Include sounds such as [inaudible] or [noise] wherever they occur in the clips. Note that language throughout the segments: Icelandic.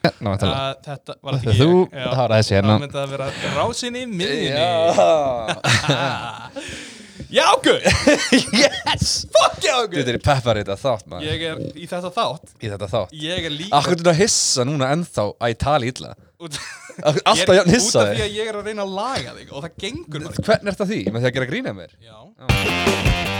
Ná, tala. Uh, þetta var ekki Þú, ég? Já. það var þessi hérna. Það myndi að vera rásinni miðinni Já. Guð [laughs] Yes! Fuck já, guð Þetta er í peppar þetta þátt maður. Ég er í þetta þátt. Í þetta þátt. Ég er líka Akkur þetta að hissa núna ennþá að ég tali illa? Alltaf ég er, jafn Út hissa af því þig að ég er að reyna að laga þig Og það gengur bara Hvernig er þetta því? Með því að gera grína mér? Já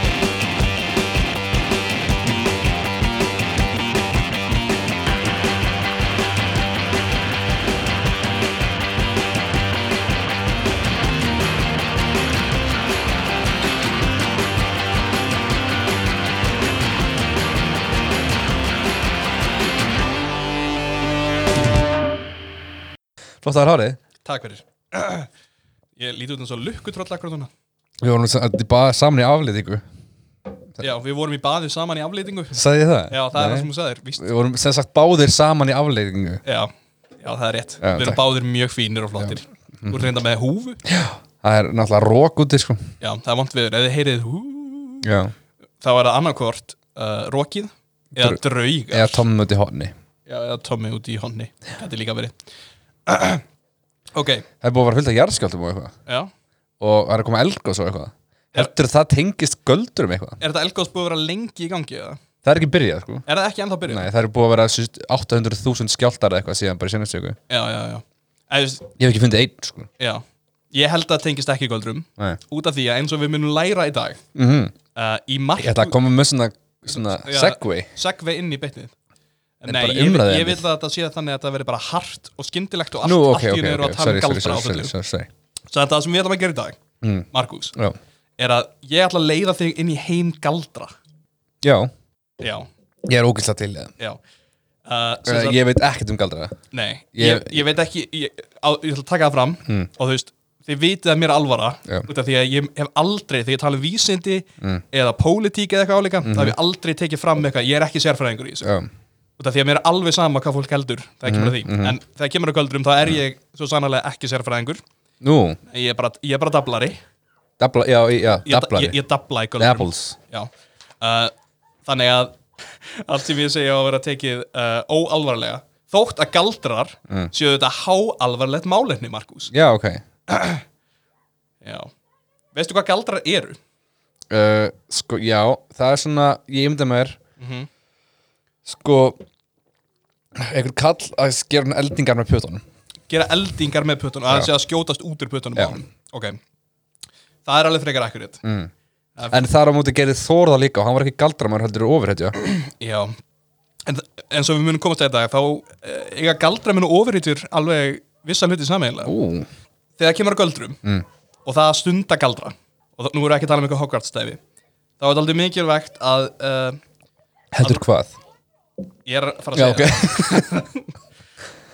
Flott að það er hárið. Takk fyrir. [clears throat] Ég líti út eins og lukkutroll akkur núna. Við vorum er bara saman í aflýtingu Já, við vorum í baði saman í aflýtingu Sagði ég það? Já, það er það sem þú sagðir, víst. Við vorum sem sagt báðir saman í aflýtingu Já, já, það er rétt. Já, Við erum takk. báðir mjög fínir og flottir. Þú ert reynda með húfu. Það er náttúrulega rók úti sko. Já, það er vont viður Ef þið heyrið hú Já. þá er það annarkvort uh, Rokið eða draugar. Eða Tom út í hotni Já, eða Tommy út í honni Þetta er líka verið [clears throat] Ok, Það er búið að vera fylgt af jarðskjáltum og eitthvað. Já. Og það er að koma elgós og eitthvað. Heldur það tengist göldur um eitthvað? Er þetta elgóðs búið að vera lengi í gangi eða? Það er ekki byrjað sko. Er það ekki ennþá byrjuð? Nei, það er búið að vera sýst, 800.000 skjáltar eða eitthvað síðan bara í senastöku Já, já, já. Æ, þú veist, Ég hef ekki fundið einn sko. Já. Ég held að það tengist ekki göldrum. Nei. Út af því að eins og við munum læra í dag mm uh, Í mark Ég ætla að koma með svona, svona Já. segway. Segvei inn í betnið En Nei, ég, ég vil að þetta sé þannig að það veri bara hart og skyndilegt og allt, Nú, ok, allt í eru ok, að tala um galdra á sorry, sorry, fullu. sorry, sorry. Svo það sem við ætlum að gera í dag, Mm. Markus Já, er að ég ætla að leiða þig inn í heim galdra. Já, Já, ég er ógæslega til það. Já. Uh, Uh, Ég veit ekkert um galdra. Nei, Ég- ég, veit ekki ég, á, ég ætla að taka það fram og þú veist, þið vitið að mér er alvara Já. út af því að ég hef aldrei, þegar ég tala um vísindi eða pólitík eða eitthvað áleika þá hef ég aldrei tekið fram eitthvað, ég er ekki sérfræðingur í þessu því að mér er alveg sama hvað fólk heldur þegar kemur að því, en þegar kemur að göldrum þá er ég svo sannarlega ekki sérfræðingur. Nú, ég er bara, ég er bara dablari. Dabla, já, já, ég, dablari. ég, ég dabla í göldrum Dabbles. Já. Uh, þannig að allt sem ég segja á að vera tekið uh, óalvarlega. Þótt að galdrar séu þetta háalvarlegt málefni, Markus Já, ok. [clears throat] Já. Veistu hvað galdrar eru? uh, Sko, já, það er svona Ég ymda mér Mhm. Sko einhver kall að gera eldingar með pjötunum Gera eldingar með puttunum, að það sé að skjótast út úr puttunum á Já. Ok. Það er alveg frekar akkurat. mm. En þar á móti gerði Þórða líka og hann var ekki galdramar heldur ofurhetja [clears throat] Já. En eins og við munum komast að þetta, þá uh, eiga galdrar minn og ofurhýtjur alveg vissa hluti sameiginlega. Ú, Þegar kemur að göldrum Mm. og það að stunda galdra, og það, nú erum við ekki að tala um eitthvað Hogwarts-stæfi, þá er þetta aldrei mikilvægt að uh, heldur hvað? Ég er að fara að Já, segja. ok. [laughs]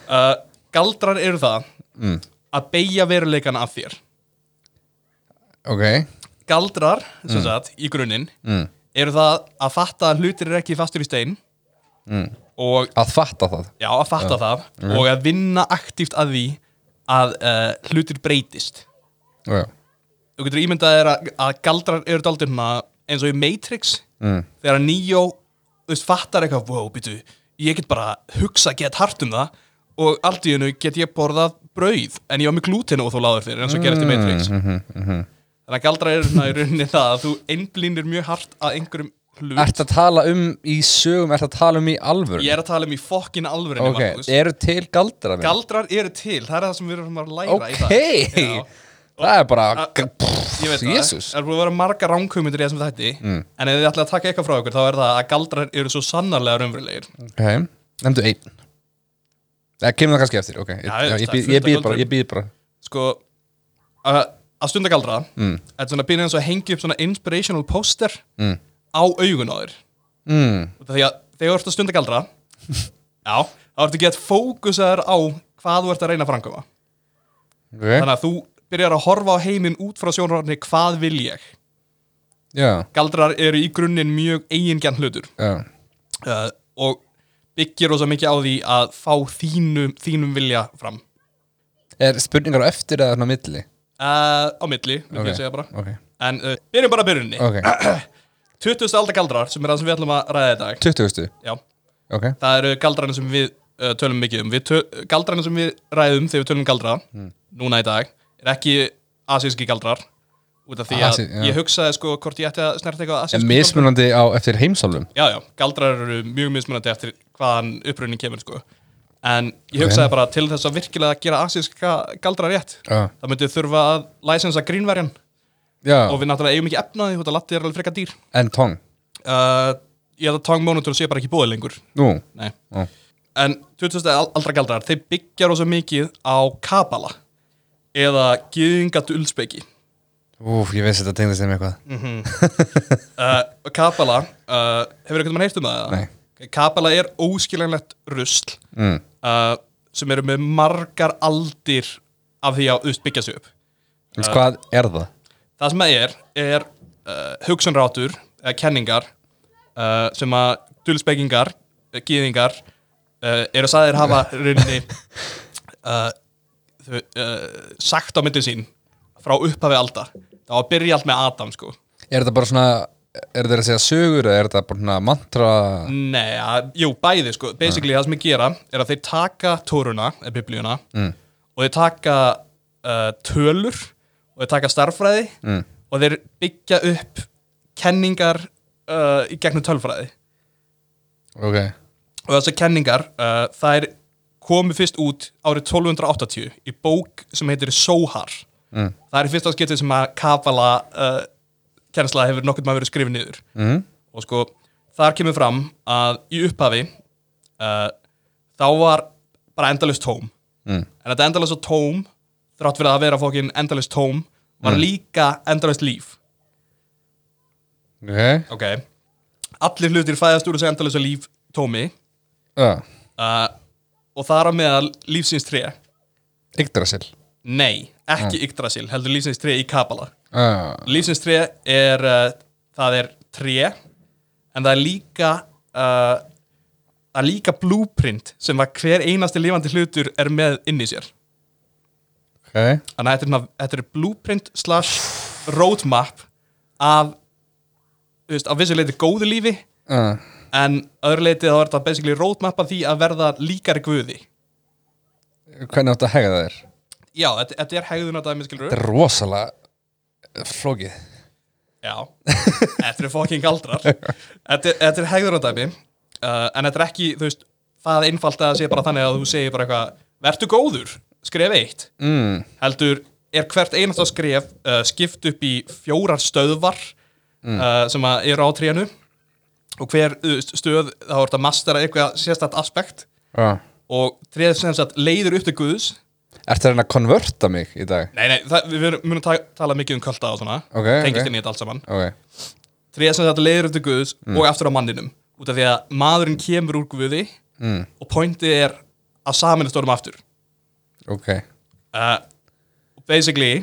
Uh, galdrar eru það Mm. að beigja veruleikana af þér. Ok. Galdrar, sem sagt, í grunninn mm. eru það að fatta að hlutir er ekki fastur í stein. Mm. og Að fatta það? Já, að fatta það og að vinna aktíft að því að uh, hlutir breytist. Já, þú getur ímyndað að, að galdrar eru hérna eins og í Matrix. Mm. þegar Neo þú veist, fattar eitthvað, wow, býtu ég get bara hugsa gett hart um það og allt í hennu get ég borðað brauð en ég var með glútinu og þú láður þér eins og gerist í Matrix mm -hmm. þannig að galdra er svona í rauninni það að þú einblínir mjög hart að einhverjum hlut Ertu að tala um í sögum, ertu að tala um í alvöru? ég er að tala um í fokkin alvörinni Ok, eru til galdra galdrar eru til, það er það sem við erum að læra Ok, í dag Já. Það er bara ég veit það, það er búin að vera marga ránkumutur í þessum þætti Mm. en ef þið ætlaði að taka eitthvað frá ykkur þá er það að galdrar eru svo sannarlega raunverulegir. Ok, nefndu einn. Það kemur það kannski eftir, ok. Ég, Já, já, það ég, er býð, fullt ég af býð bara, ég býð bara. Sko að, að stunda galdra Mm. er svona byrja eins og að hengja upp svona inspirational poster Mm. á augun á þér. Mm. Út af því að þegar þú ert að stunda galdra [laughs] já, þá ertu gett fókusaður á hvað þú ert að reyna að framkoma. Ok, þannig að þú byrjar að horfa á heiminn út frá sjónrarni hvað vil ég? Já, galdrar eru í grunninn mjög eigingjarn hlutur. Uh, og byggir rosa mikið á því að fá þínum, þínum vilja fram. Er spurningar á eftir eða svona milli? uh, á milli, vil Ok, ég segja bara. ok, en uh, byrjum bara byrjunni ok. [clears throat] 20. aldar galdrar sem er það sem við ætlum að ræða í dag. 20. Já, það eru galdrarnir sem við uh, tölum mikið um. Við töl, galdrarna sem við ræðum þegar við tölum um galdra núna í dag er ekki asíski galdrar út af því að Asi- ég hugsaði sko hvort ég ætti að snerta eitthvað En asísku mismunandi á eftir heimsálfum? Já, já, galdrar eru mjög mismunandi eftir hvaðan upprunnin kemur sko. en ég hugsaði bara til þess að virkilega gera asíska galdra rétt Já, það myndi þurfa að læsensa grínverjan já. og við náttúrulega eigum ekki efnaði út að latti er alveg frekar dýr. En tong? Uh, ég held að Tong Monitor sé bara ekki búið lengur. Nú, Nei. Já. en 2000 aldra galdrar þeir byggja rosa mikið á kabala eða gyðinga dulspeki úf, ég veist þetta tengdist þeim eitthvað uh, kabala, uh, hefur eitthvað mann heyrt um það? Nei. kabala er óskiljanlegt rusl mm. uh, sem eru með margar aldir af því að byggja sig upp uh, Hvað er það? það sem það er, er hugsunrátur eða kenningar sem að dulspekingar uh, gyðingar eru sagðir hafa [laughs] rauninni uh, þau, uh, sagt á myndin sín frá upphafi aldar. Það var að byrja allt með Adam sko. Er þetta bara svona, er þetta að segja sögur eða er þetta bara svona mantra? Nei, að, jú, bæði sko. Basically það sem ég gera er að þeir taka tóruna, eða biblíuna Mm. og þeir taka uh, tölur og þeir taka starffræði Mm. og þeir byggja upp kenningar uh, í gegnum tölfræði. Ok, og þessar kenningar uh, þær komu fyrst út árið 1280 í bók sem heitir Sohar Mm. það er í fyrsta skiptið sem að kafala uh, kennsla hefur nokkurn maður verið skrifið niður. Mm. og sko þar kemur fram að í upphafi uh, þá var bara endalist tóm. Mm. en þetta endalist tóm þrátt fyrir að vera fókin endalist tóm var líka endalist líf. Ok. Ok. Allir hlutir fæðast úr þessu endalist líf tómi. Uh, og þar á meðal lífsins tré. Yggdrasil. Nei, ekki Yggdrasil, heldur lífsins tré í Kabala Já, lífsins tré er uh, það er tré en það er líka uh, það er líka blueprint sem að hver einasti lifandi hlutur er með inn í sér. Ok. Þannig að þetta er, er blueprint slash roadmap af af vissu leiti góðu lífi uh, en öðru leiti þá er þetta basically roadmap af því að verða líkari guði. Hvernig áttu að hega það er? já, þetta, þetta er hegðun á dæmi skilur Þetta er rosalega flókið. Já, þetta er fucking galdrar. Þetta, er- þetta er hegðunardæmi uh, En þetta er ekki, þú veist Það einfalt að sé bara þannig að þú segir bara eitthvað Vertu góður, skref eitt. Mm. Heldur, er hvert einasta skref uh, Skipt upp í fjórar stöðvar uh, Sem að eru á trénu Og hver stöð Þá er þetta mastera eitthvað sérstætt aspekt. Já. Og tréð sem sagt leiður upp til Guðs. Ertu að reyna að konverta mig í dag? Nei, nei, það, við munum ta tala mikið um kvölda og svona. Ok, Tengist ok. inn í þetta allt saman. Ok. Tríða sem þetta leiður upp til Guðs og aftur á manninum. Út af því að maðurinn kemur úr Guði mm. og pointið er að saminast orðum aftur. Ok. Uh, Basically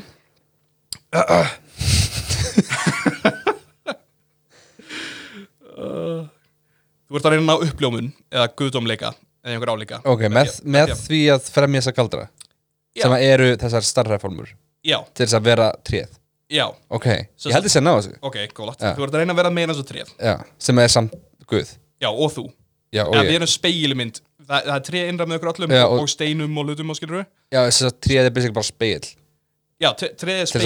uh, Þú ert að reyna að uppljómun eða guðdómleika eða einhver álíka. Ok, með, með því að fremja þessa galdra Já. sem eru þessar starrreformur Já, til þess að vera tréð. Já, Ok, Svo- ég held þess að ná þessu. Ok, góðlagt Já. Þú ert að reyna að vera meina svo tréð. Já, sem er samt Guð. Já, og þú. Já, og Eða við ég erum speilmynd Það, það er tré innra með okkur öllum Já, og, og- og steinum og hlutum og skilur við Já, þess að tréð er basically bara speil Já, treð er þess að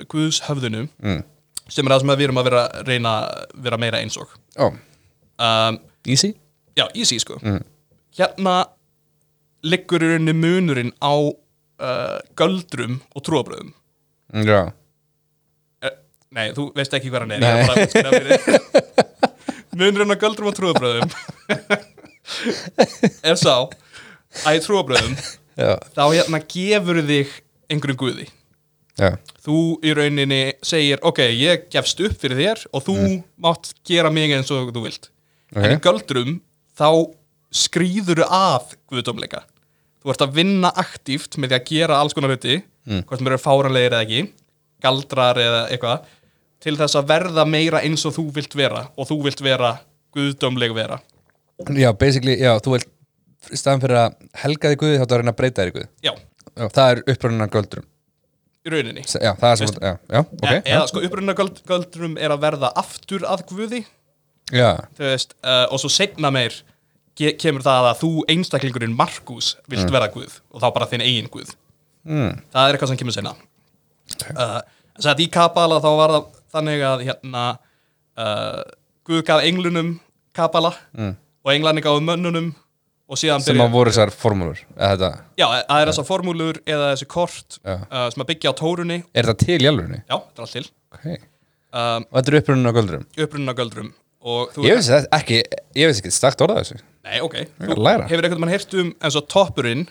spegill sem er er það sem við erum að vera reyna að vera meira eins og. Ó, um, easy? Já, easy sko. Mm. Hérna liggur í rauninni munurinn á uh, göldrum og trúabröðum Mm, Já. Uh, Nei, þú veist ekki hvað hann er. Nei. ég er bara að útskýra fyrir. [laughs] Munurinn á göldrum og trúabröðum [laughs] er sá að í trúabröðum Já, þá hérna gefur þig einhverjum guði já, þú í rauninni segir ok, ég gefst upp fyrir þér og þú mátt gera mig eins og þú vilt. En í göldrum þá skrýður af guðdómleika. Þú ert að vinna aktíft með því að gera alls konar hluti hvort sem eru fáranlegir eða ekki galdrar eða eitthvað til þess að verða meira eins og þú vilt vera og þú vilt vera guðdómleg vera. Já, basically, já, þú vilt staðan fyrir að helga þig Guði þá þú að reyna að breyta þér í Guð já, Já, það er upprunnan göldrum í rauninni. S- Já, það er sem, já, já, ok. E eða sko upprunna göldrum er að verða aftur að guði. Veist, uh, og svo setna meir ke kemur það að þú einstaklingurinn Markus vilt verða guð og þá bara þinn eigin guð. Mm. það er eitthvað sem kemur senna uh, en sætt í Kabala þá var það þannig að hérna uh, Guð gaf englunum Kabala Mm. og englarnir gáðu mönnunum sem að voru þessar formúlur eða þetta, já, það er þessar formúlur eða þessi kort uh, sem að byggja á tórunni er þetta til í alvörinni? já, þetta er allt til Okay. um, og þetta er upprunna göldrum og þú ég veist þetta ekki, ég veist ekki stakt orðað þessu Nei, ok. er læra. hefur einhvern mann heyrt um eins og toppurinn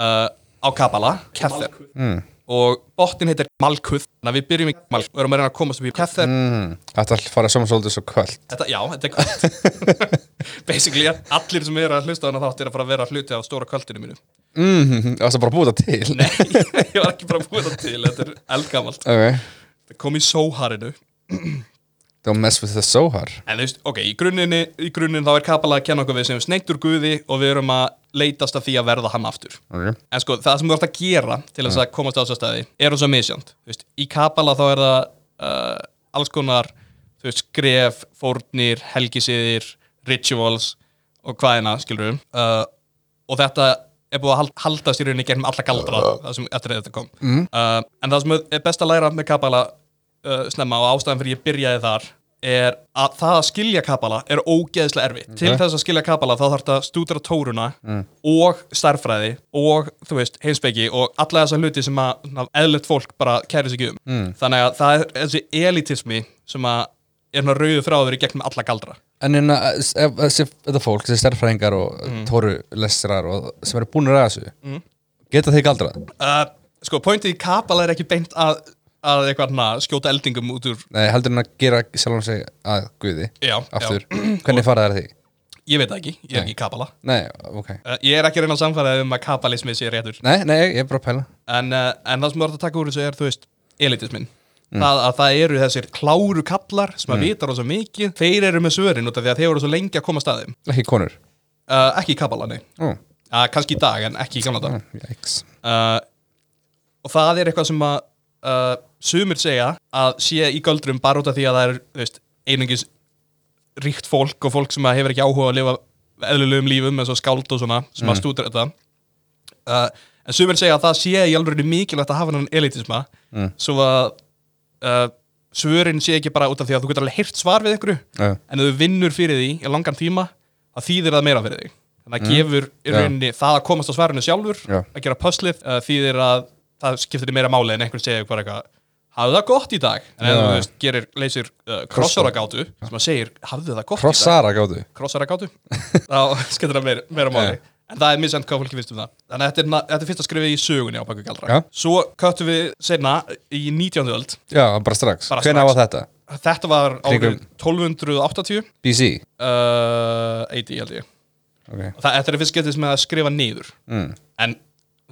uh, á Kabala, Kether. mm. Og botnin heitir Malkuth. Þannig að við byrjum í Malkuth. Við erum að reyna að komast upp í Kether. Mm. þetta fara saman svolítið svo kvöld Þetta, já, þetta er kvöld. [laughs] Basically, allir sem eru að hlusta á hana þátt er að fara að vera hluti af stóra kvöldinu mínu. mm. það var bara að búa þetta til Nei, [laughs] ég var ekki bara að búið það til. Þetta er eldgamalt. ok, Það kom í sóharinu. [clears throat] don't mess with the sohar En þú veist, ok, í grunninni, í grunninni þá er Kabala að kenna okkur við sem sneitur guði og við erum að leitast að því að verða hann aftur. ok, En sko, það sem þú ert að gera til þess að komast á þessa staði er þess að misjönd. Í Kabala þá er það uh, alls konar, veist, skref, fórnir, helgisiðir, rituals og hvaðina, skilur við. Uh, og þetta er búið að hal- haldast í rauninni gegnum alla galdra það sem eftir þetta kom. Mm. Uh, en það sem er best að læra með Kabala uh, snemma og ástæðan fyrir ég byrjaði þar er að það að skilja Kabala er ógeðslega erfitt. Til þess að skilja Kabala þá þarf þetta að stúdra tóruna og stærfræði og þú veist, heimspeki og alla þessa hluti sem að svona, eðlert fólk bara kæri sig um. Mm. Þannig að það er þessi elitismi sem að er svona rauðu þráður í gegnum alla galdra. en hérna, ef- ef þessi þetta fólk, þessi stærfræðingar og Mm. mm. tórulestrar og sem eru búinir að þessu geta þeir galdrað? Uh, sko, pointið í Kabala er ekki beint að, að eitthvað hana, skjóta eldingum út úr Nei, heldur hann að gera sjálfum sig að guði Já, aftur, [clears throat] hvernig fara þær því? Ég veit það ekki, ég er ekki í Kabala. Nei, ok. Uh, ég er ekki að reyna að samfæða um að kabalismi sé réttur. Nei, nei, ég er bara að pæla. En, uh, en það sem þú ert að taka úr þessu er þú veist, elitismin það að það eru þessir kláru kallar sem að vita rosa mikið þeir eru með svörin út af því að þeir eru svo lengi að koma að staðum Ekki konur? Uh, ekki í kabala, nei. Ó, uh, kannski í dag en ekki í gamla dag jæks uh, og það er eitthvað sem að uh, sumir segja að sé í göldrum bara út af því að það er veist, einungis ríkt fólk og fólk sem hefur ekki áhuga að lifa eðlulegum lífum eins og skáld og svona sem að stúdur þetta. Uh, en sumir segja að það sé í alveg mikilvægt að hafa hann elitisma. Svo að uh, svörin sé ekki bara út af því að þú getur alveg heyrt svar við ykkur Já, en ef þú vinnur fyrir því í langan tíma þá þýðir það meira fyrir þig. Þannig að gefur í rauninni það að komast á svarinu sjálfur Já. að gera puzzlið uh, þýðir að það skiptir meira máli en einhvern segir bara eitthvað hafðu það gott í dag. En ef þú veist, gerir, leysir uh, krossaragátu sem að segir hafðu það gott Krossara gátu? Í dag krossaragátu þá [laughs] skiptir það meira, meira máli. En það er misjant hvað fólki finnst um það. Þannig að þetta er, na- þetta er fyrst að skrifa í sögunni á baku galdra. Já. svo köttum við senna í 19. öld. Já, bara strax. Bara Hvenær strax. var þetta? þetta var árið Kringum- 1280 BC uh, 80 held ég. Ok, og það, þetta er fyrst getið með að skrifa niður. Mm. en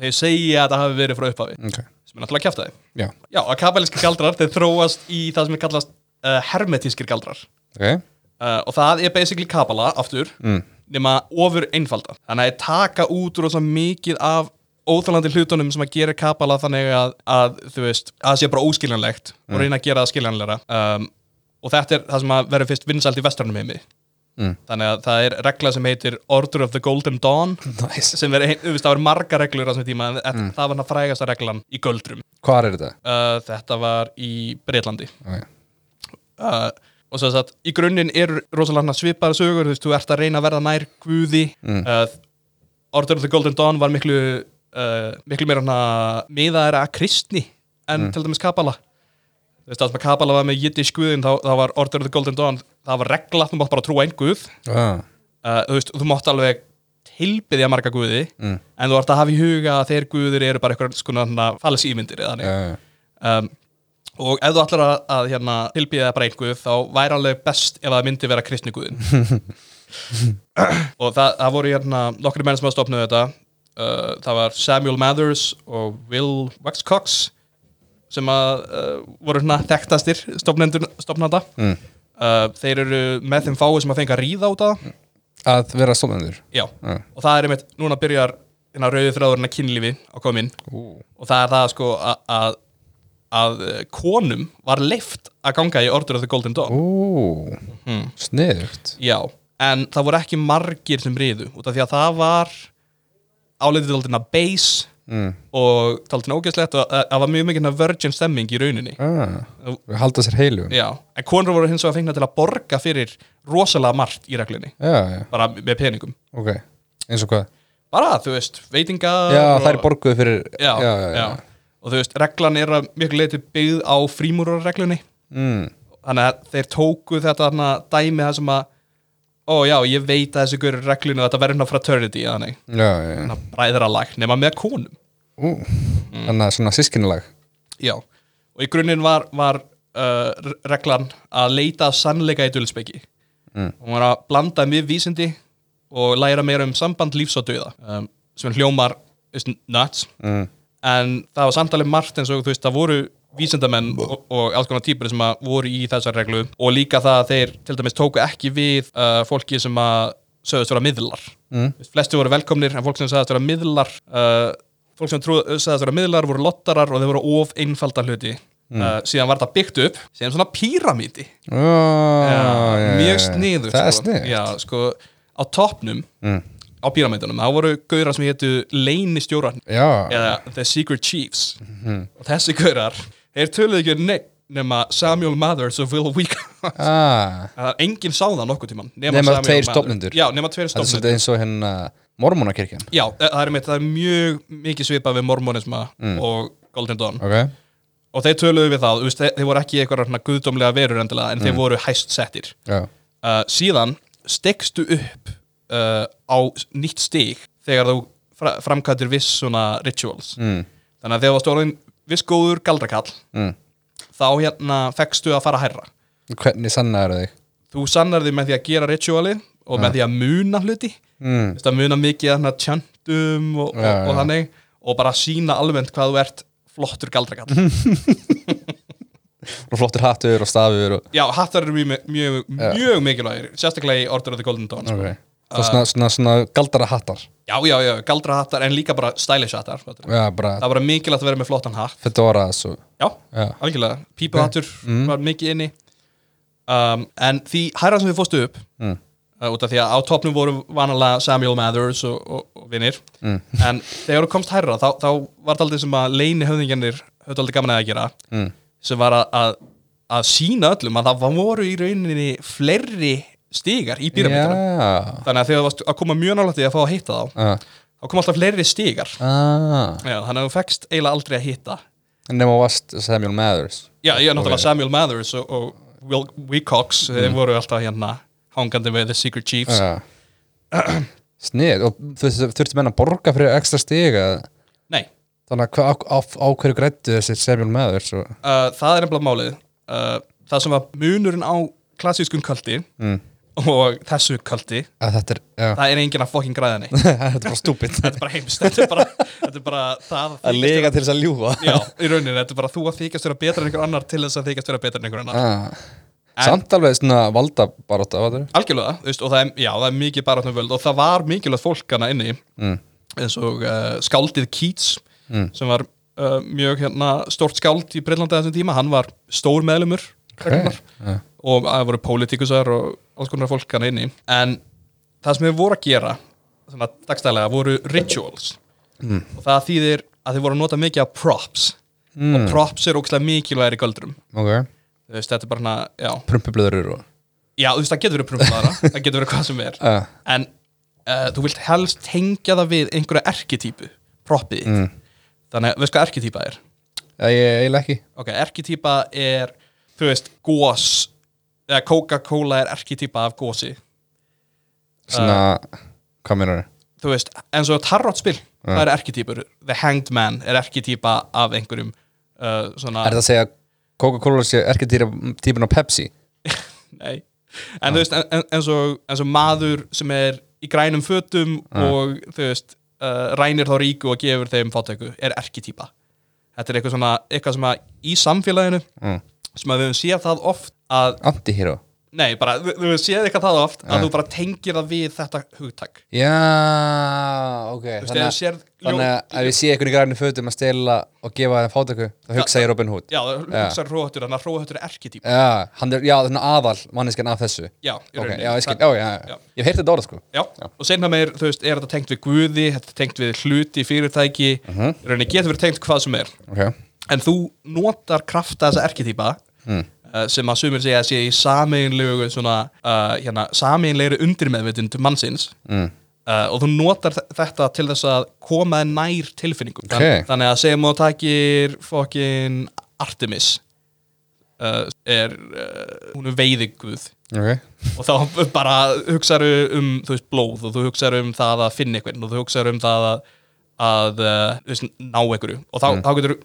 þeir segja að það hafi verið frá upphafi. Ok sem er náttúrulega kjæftæði Já, já, að kabalíski galdrar þeir þróast í það sem er kallast uh, hermetískir galdrar. Ok. Uh, og það er basically kabala aftur mm. nema ofur einfalda. Þannig að taka út rosa mikið af óþálandi hlutunum sem að gera kabala þannig að, að þú veist, að það sé bara óskiljanlegt og reyna að gera það skiljanlegra. Um, og þetta er það sem að verður fyrst vinsælt í vestrænum heimi Mm. þannig að það er regla sem heitir Order of the Golden Dawn Nice sem er, ein- það var marga reglur á þessum tíma en mm. það var hann frægasta reglan í göldrum Hvar er þetta? uh, þetta var í Breitlandi Ok, uh, og svo að í grunninn eru rosalega svipaðar sögur, þú veist, þú ert að reyna að verða nær guði Mm. uh, Order of the Golden Dawn var miklu uh, miklu meira hana miðaðara að kristni en til dæmis Kabala þú veist, það sem að Kabala var með jiddish guðin þá, þá var Order of the Golden Dawn það var regla, þú mátt bara trúa einn guð ah. uh, þú veist, þú mátt alveg tilbyðja marga guði mm. en þú ert að hafa í huga að þeir guðir eru bara eitthvað skona fallis ímyndir þannig já, um, og ef þú ætlar að, að hérna, tilbyðja bara einn guð þá væri alveg best ef það myndi vera kristni guðin [laughs] og það, það voru hérna nokkri menn sem að stopna þetta uh, það var Samuel Mathers og Will Waxcox sem að uh, voru hérna þekktastir stopnanda Mm. Uh, þeir eru með þeim fáið sem að fengi að ríða út af. Að vera stofnendur. Já, Já. og það er einmitt, núna byrjar hérna rauði þráðurinn að kynlífi á komin Ú. og það er það sko að, að, að eh, konum var leift að ganga í Order of the Golden Dawn Ú, Hmm. sniðugt. Já, en það voru ekki margir sem riðu út af því að það var áleitið aldrei base mm. og taldin ógeðslegt og það var mjög mikið virgin stemming í rauninni. Ah, halda sér heilu. Já, Já, en konur voru hins vegar fengna til að borga fyrir rosalega margt í reglunni. Já, bara með peningum. Ok eins og hvað? Bara, þú veist, veitingar já, og, það er borguð fyrir já, já, já, og þú veist, reglan er að miklu leiti byggð á frímúrarreglunni. Mm. þannig að þeir tóku þetta þarna dæmi það sem að ó já, ég veit að þessi görur reglunni og þetta verður hérna fraternity þannig, já, já, þannig að bræðralag nema með konum þannig að svona sískinilag Já, og í grunninn var, var uh, reglan að leita sannleika í dulsbyggi Mm. og var að blanda við vísindi og læra meira um samband lífs og döða um, sem hljómar nuts mm. en það var samtalið margt eins og þú veist það voru vísindamenn og, og alls konar típur sem voru í þessar reglu og líka það að þeir til dæmis tóku ekki við uh, fólki sem að sögðust vera miðlar Mm. Flesti voru velkomnir en fólk sem sagðist vera miðlar uh, fólk sem trú, sagðist vera miðlar voru lottarar og þeir voru of einfalda hluti. Uh, síðan var þetta byggt upp sem svona píramíti oh, Já, mjög sniður það er sko. snið Já, sko, á toppnum mm. á píramítunum, þá voru gaurar sem hétu leyni stjórar já, eða The Secret Chiefs. Og þessi gaurar, þeir töluðu ekki um neitt nema Samuel Mathers og Will Week ah, er enginn sá það nokkuð tíman Nema Samuel tveir stofnendur. nema það er eins og hérna mormónakirkjan já, það er, það er mjög mikið svipað við mormonisma Mm. og Golden Dawn. Ok, og þeir töluðu við það, veist, þeir, þeir voru ekki eitthvað guðdómlega verur endilega en Mm. þeir voru hæst settir. Uh, síðan stekstu upp uh, á nýtt stig þegar þú fra framkvæmdir viss svona rituals. Mm. þannig að þegar þú varst orðin viss góður galdrakall. Mm. Þá hérna fekkstu að fara hærra. Hvernig sanna eru þig? Þú sannar því með því að gera rituali og með því að muna hluti. Mm. Að muna mikið þarna tjöndum og, og, og þannig og bara sína almennt hvað þú ert flottur galdrakall [laughs] og flottur hattur og stafur og, já, hattar eru mjög, mjög, mjög mikilvægir sérstaklega í Order of the Golden Dawn sko. Svona, svona, svona galdara hattar. Já, já, já, galdrahattar en líka bara stylish hattar já, bara það var mikilvægt að vera með flottan hatt. Fedoras og já, já, algjörlega, pípuhattur var mikið inni. Um, en því hærra sem við fórstu upp Mm. uh, út af því að á topnum voru vanalega Samuel Mathers og, og, og vinnir Mm. en þegar þú komst hærra þá, þá var þetta aldrei sem að leini höfðingjarnir höfðu aldrei gaman að gera mm. sem var að, að, að sína öllum að það voru í rauninni fleiri stigar í pyramítunum já. Þannig að þegar þú varst að koma mjög nálægt í að fá að hitta þá ah. þá kom alltaf fleiri stigar. Ah. Já, þannig að þú fekkst eiginlega aldrei að hitta. Nema varst Samuel Mathers. Já, er náttúrulega. Samuel Mathers og, og Will Wecox, þeir voru alltaf hérna hangandi með The Secret Chiefs. Já. Snið og þurfti menn að borga fyrir ekstra eða- Nei, þannig að á, á, á hverju grættu þessi Samuel Mathers og, uh, það er nefnilega málið. Uh, það sem var munurinn á klassískum kalti mm. Og þessu þetta er það er enginn að fokkin græða neitt [laughs] þetta er bara stúpid. Þetta er bara heimst, þetta er bara, þetta er bara það að lega til þess að ljúga. Já, í rauninni, þetta er bara þú að þykjast vera betra en einhver annar til þess að þykjast vera betra en einhver annar. Ah. En- samt alveg svona valda bara þetta? Algjörlega, veist, og það er, já, það er mikið bara völd og það var mikilvægt fólk hana inni. Mm. eins og uh, skáldið Keats Mm. sem var uh, mjög hérna, stórt skáld í Breitlandi þessum tíma, hann var stór meðlumur ja. Og það voru pólitíkusar og alls konar fólk hann inni. En það sem við voru að gera svona dagstælega voru rituals. Mm. og það þýðir að þið voru að nota mikið af props. Mm. og props er ógslag mikilvægir í göldrum. Ok, þú veist, þetta er bara hana, prumpublöður og já, þú veist, það getur verið prumplaðara [laughs] það getur verið hvað sem er. Uh. en uh, þú vilt helst tengja það við einhverja erketýpu proppið þitt. Mm. þannig að veist hvað erketýpa er? Ja, ég eiginlega ekki. Ok, erketýpa er þú veist, gós eða Coca-Cola er erketýpa af gósi svona, hvað meinar þú veist, eins og tarrotspil það er erketýpur, The Hanged Man er erketýpa af einhverjum uh, svona, er það að segja Coca-Cola sé ekki típun á Pepsi? [laughs] Nei. En þú veist, eins, og, eins og maður sem er í grænum fötum og þú veist, uh, rænir þá ríku og gefur þeim fátæku, er erketýpa þetta er eitthvað svona, eitthvað sem að í samfélaginu mm. sem að við höfum séð það oft að Antihero? Nei, bara, þú, þú séð eitthvað það oft að þú bara tengir það við þetta hugtak. Já, ok Þú veist, Þannig, ef þú þannig ljó- að ef ég sé einhvern í grænum fötum að stela og gefa þeim fátöku þá hugsa ég Robin Hood. Já, þú hugsaður hróhöttur, þannig að hróhöttur er erketýp Já, hann er, já, svona aðal manneskan af þessu. Já, í Ok, rauninni. já, ég skil, Það- já, já, já. Já. Ég hef heyrt þetta orða, sko. Já, og senna meir, þú veist, er þetta tengt við guði, þetta er tengt við hluti, fyrirtæki, í rauninni getur verið tengt hvað sem er. Ok, En þú notar krafta þessa erketýpa Mm. Uh, sem að sumir segja að sé í sameinlegu svona, uh, hérna, sameinlegri undirmeðvitund mannsins mm. uh, og þú notar þe- þetta til þess að koma nær tilfinningum. Ok. Þann, þannig að segjum þú takir fokkin Artemis uh, er, hún er veiðiguð ok og þá [laughs] bara hugsaðu um veist, blóð og þú hugsaðu um það að finna einhvern og þú hugsaðu um það að, að uh, veist, ná einhverju og þá, þá getur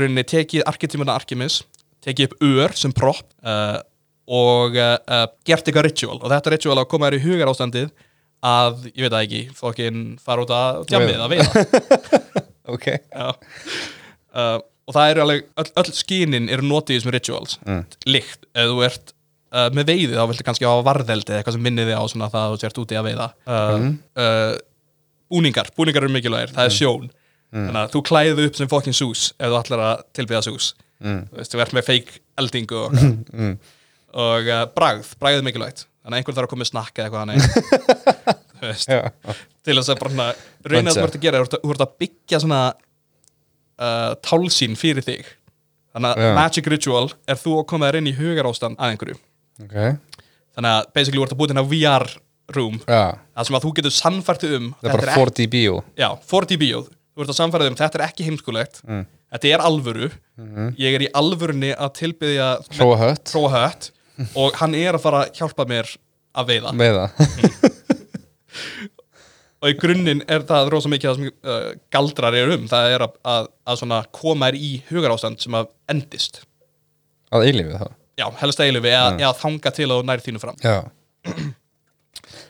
rauninni tekið arkitímuna Arkimis tekið upp ör sem propp uh, og uh, gert eitthvað ritual. Og þetta ritual að koma þér í hugar ástandið að, ég veit það ekki, fokkin fara út að tjammið að veiða. [laughs] Ok. Uh, og það eru alveg öll, öll skinin eru notið þessum rituals. Mm. líkt, ef þú ert uh, með veiði þá viltu kannski hafa varðeldi eða eitthvað sem minnið þig á svona það að þú sért úti að veiða. Uh, búningar, búningar eru mikilvægir það er sjón, þannig að þú klæðið upp sem fokkin sús ef þú ætlar að tilbyða sús Mm. þú veist, þú ert með feik eldingu og, mm. og uh, bragð, bragð er mikilvægt. Þannig að einhver þarf að koma með snakk eða eitthvað [laughs] Þú veist, Já, til þess að bara reyna að þú ert að gera, þú ert að- byggja svona uh, tálsýn fyrir þig. Þannig að magic ritual er þú að koma þér inn í hugar ástand að einhverju. Ok. Þannig að basically þú ert að búið hérna VR room. Það sem að þú getur sannfært um það er bara ekki, 4D bíó. Já, 4D bíóð þú ert að sannfært um þetta er ekki heimskulegt. Mm. þetta er alvöru ég er í alvörunni að tilbyðja Hróa hött. Tróa hött. [laughs] Og hann er að fara að hjálpa mér að veiða. Það [laughs] og í grunninn er það rosa mikið það sem uh, galdrar er um. Það er að, að, að koma þér í hugarástand sem að endist. Að eilífið það já, helst að eilifi eða, eða þanga til að þú nær þínu fram. Já. [clears throat]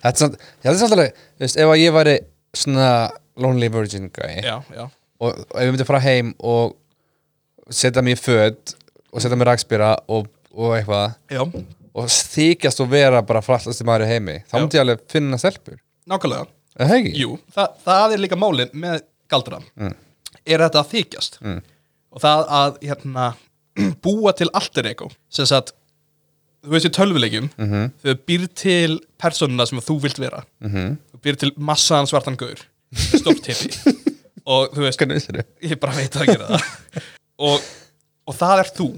Þetta er samt, þetta er samt alveg, veist, ef að ég væri svona lonely virgin guy já, já, og, og ef ég myndi fara heim og setja mig í föt og setja mig rakspýra og, og eitthvað já, og þykjast og vera bara frallast maður í heimi þá Já. myndi ég alveg finna stelpur nákvæmlega Er það ekki? jú, það, það er líka málin með galdra er þetta að þykjast Mm. og það að hérna, [clears throat] búa til alter ego sem sagt þú veist í tölvuleikjum mm. -hmm. þau býr til personuna sem þú vilt vera Mm -hmm. þú býr til massaðan svartan gaur stórt hippi [laughs] og þú veist Hvernig vissir þau? ég bara veit að gera það [laughs] og, og það er þú.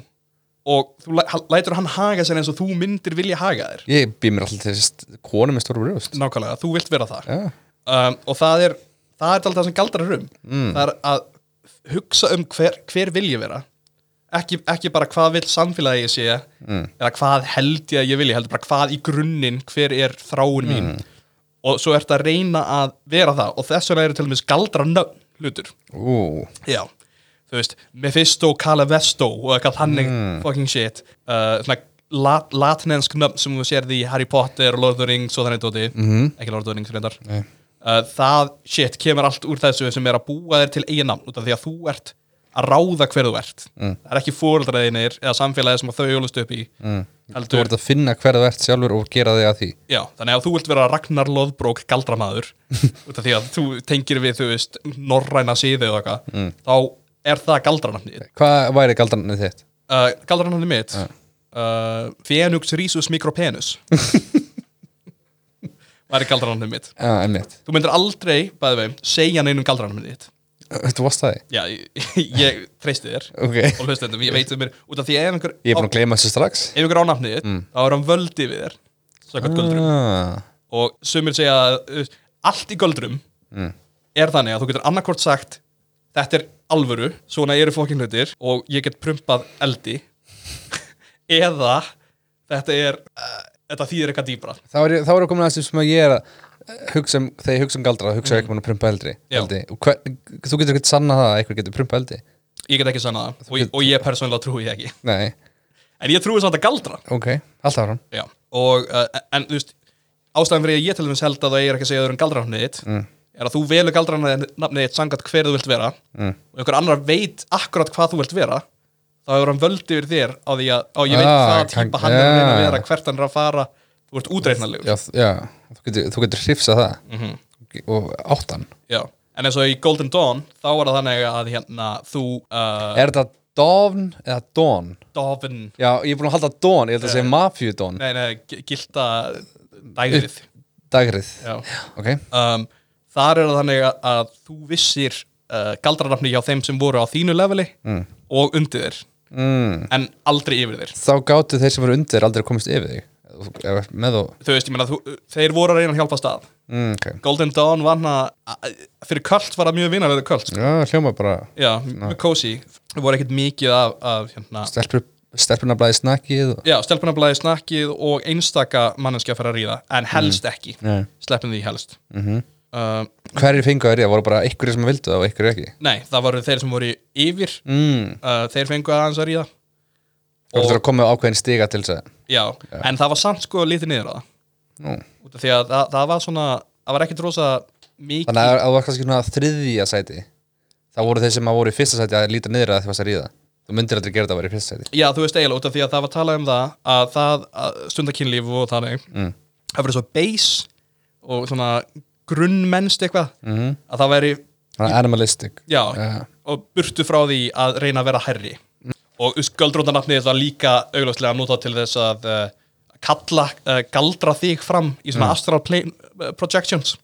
Og þú lætur hann haga sér eins og þú myndir vilja haga þér. Ég býð mér alltaf til konu með stóru brjóst. Nákvæmlega, þú vilt vera það. Já, um, og það er það er alltaf það sem galdrar um. Mm. það er að hugsa um hver, hver vil ég vera. Ekki, ekki bara hvað vil samfélagi ég sé Mm. eða hvað held ég að ég vilja heldur bara hvað í grunninn, hver er þráin mín. Mm. og svo ertu að reyna að vera það. Og þess vegna eru til dæmis galdra nöfn hlutur. Ú, Já, þú veist, Mephisto, Calavesto og eitthvað þannig Mm. fucking shit uh, svona lat latinensk nöfn sem þú sérði í Harry Potter og Lord of the Rings og þannig tóti Mhm. ekki Lord of the Rings reyndar uh, það shit kemur allt úr þessu sem er að búa þér til eigin nafn út af því að þú ert að ráða hver þú ert Mm. það er ekki fóreldraðinir eða samfélagið sem þau jólust upp í mm. Þú ert að finna hver þú ert sjálfur og gera þig að því já, þannig að þú vilt vera Ragnar Loðbrók galdramæður [laughs] út af því að þú tengir við, þú veist norræna síðu og eitthvað Mm. þá er það galdranafnið Hvað væri galdranið þitt? Uh, Galdranafni mitt? Uh, Phoenix Rhesus Micropenus. [laughs] Það er galdranafni mitt Þú myndir aldrei, bæði veginn, segja neinum galdranafni þitt. Þú varst það? Já, ég, ég treysti þér. Ok. Og hlustendum, ég veit um mér út af því ef einhver, Ég er búin að gleyma þessu strax. Ef einhver á nafnið þitt þá er hann völdi við þér göldrum ah. og sumir segja að uh, allt í göldrum Mm. er þannig að þú getur annarkvort sagt þetta er alvöru, svona eru fokkin hlutir og ég get prumpað eldi. Eða þetta er uh, þetta þýðir eitthvað dýbra Þá er ég, þá er ég komin að þessu sem að ég er að eh, hugsa um, þegar ég hugsa um galdra, hugsa mm. ekki um að prumpa eldi. og hver, þú getur ekkert sanna það að einhver getur prumpa eldi. Ég get ekki sannað það. Og, ég- og ég persónulega trúi því ekki. Nei, en ég trúi samt að galdra. Ok, alltaf áram Já. og uh, en þú veist ástæðan fyrir að ég til dæmis held að það er ekki að segja öðrum galdranafnið þitt Mm. Er að þú velur galdranafnið þitt sangat hver þú vilt vera Mm. og einhver annar veit akkurat hvað þú vilt vera þá hefur hann völd yfir þér á því að á, ég veit Ah, hvað típa hann er að vera hvert hann er að fara þú ert útreiknarlegur já, já, þú getur, getur hrifsað það Mhm. og áttan Já. en eins og í Golden Dawn þá er það þannig að hérna þú uh, Er þetta Dawn eða Dawn? Dofin Já, ég er búin að halda Dawn, ég held að segja Mafíu Dawn nei, nei, gi- gilda dægrið Dagrið, Já. ok um, þar er það þannig að, að þú vissir uh, galdrarnafni hjá þeim sem voru á þínu leveli Mm. og undir þér. Mm. en aldrei yfir þér. Þá gáttu þeir sem voru undir aldrei komist yfir þig. Þú veist, ég meina, þú, þeir voru að reyna að hjálpa að stað. Mm, ok. Golden Dawn var hana fyrir kvöld var það mjög vinarlega kvöld sko. Já, hljóma bara já, með cozy. Það voru ekkert mikið af, af hérna, stelpunablaði snakkið og... já, stelpunablaði snakkið og einstaka manneskja að fara að ríða en helst ekki, Nei. sleppum því helst. Mm uh, Hverjir fengu að ríða? Voru bara ykkur sem vildu það og ykkur ekki? nei, það voru þeir sem voru yfir Mm. uh, þeir fengu aðeins að ríða þú þurfa að koma með ákveðin stiga til þess að já, en það var samt sko lítið niður á það af því að það, það var svona það var ekkert rosa mikið Þannig að þú var kannski svona þriðja sæti þá voru þeir sem að voru í fyrsta sæti að líta niður að því varst að ríða Þú myndir aldrei gera þetta að vera í fyrsta sæti Já, þú veist eiginlega út af því að það um það að það að stundakynlíf og þannig Mm. það verið svo base og svona grunnmennst eitthvað Mhm. að það væri, animalistic. Já, Já. og burtu frá því að reyna að vera herri og göldróndanafnið var líka augljóslega notað til þess að uh, kalla, uh, galdra þig fram í svona astral plane uh, projections.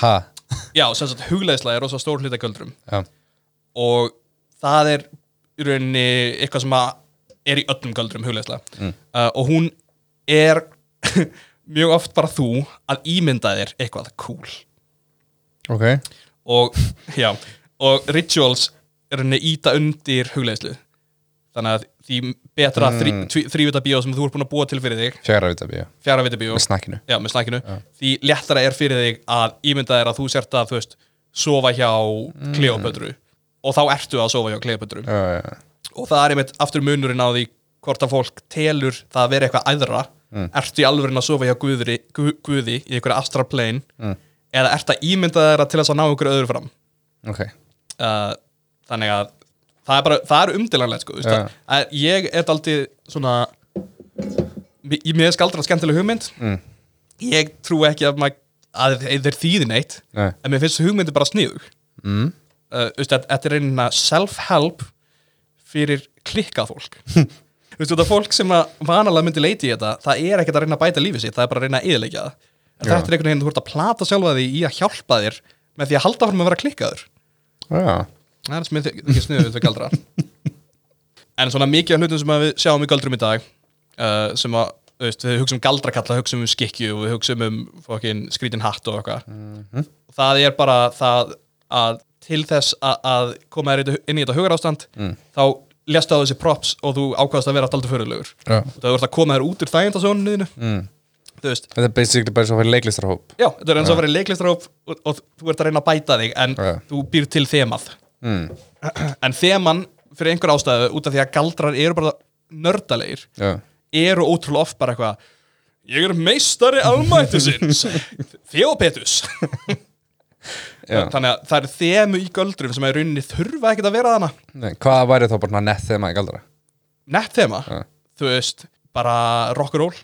Ha? [laughs] Já, sem sagt hugleiðsla er rosa stór hluta göldrum Já, og það er í rauninni eitthvað sem að er í öllum göldrum hugleislega uh, og hún er [laughs] mjög oft bara þú að ímynda þér eitthvað cool. Ok. Og, já, og rituals er rauninni íta undir hugleislu þannig að því betra mm. þrývita bíó sem þú ert búin að búa til fyrir þig Fjara vita bíó. Fjara bíó. Með snakkinu. Já, með snakkinu. Því léttara er fyrir þig að ímynda þér að þú sért að þú veist, sofa hjá Kleopötru og þá ertu að sofa hjá já. og það er einmitt aftur munurinn á því hvort að fólk telur það að vera eitthvað æðra ertu í alvörin að sofa hjá guðri, gu, guði í einhverja astral plane Mm. eða ertu að ímynda þeirra til þess að ná einhverju öðru fram Ok uh, þannig að það er bara, það er umdilanlegt sko, Já. að, ég er aldrei svona ég með skaldra skemmtileg hugmynd Mm. ég trú ekki að, mað, að þeir þýði neitt Nei. en mér finnst hugmyndi bara sniðug mm. uh, þetta er einhverja self-help fyrir klikkað fólk [laughs] Veist, þetta fólk sem vanalega myndi leiti í þetta það er ekkert að reyna að bæta lífið sitt það er bara að reyna að yðleika það. En þetta er einhvern veginn, þú ert að plata sjálfa því í að hjálpa þér með því að halda fyrir að vera klikkaður. Já, það er ég ekki sniðuð við galdra. [laughs] En svona mikið af hlutum sem við sjáum í galdrum í dag uh, sem að, veist, við hugsaum galdrakalla hugsaum um skikju og við hugsaum um fokkin skrítin hatt og eitthvað. Það er bara það að til þess að, að koma þér inn í þetta hugar ástand þá lestu á þessi props og þú ákvaðast að vera alltaf fyrirlegur já. Það er að koma þér út úr þægindasónuðinu mm. þú Þetta er basically bara svo fyrir leiklistarhóp. Já, þetta er eins og að vera leiklistaróp og, og þú ert að reyna að bæta þig en Já. þú býr til þemað. Mm. en þeman fyrir einhver ástæðu út af því að galdrar eru bara nördalegir Já, eru ótrúlega oft bara eitthvað ég er meistari almættisins. [laughs] Theopetus já þannig að það eru þemu í göldrum sem að í rauninni þurfa ekkert að vera þarna Nei, Hvað væri þá bara nett þegar maður galdra? nett þema, Já. þú veist bara rock'n'roll,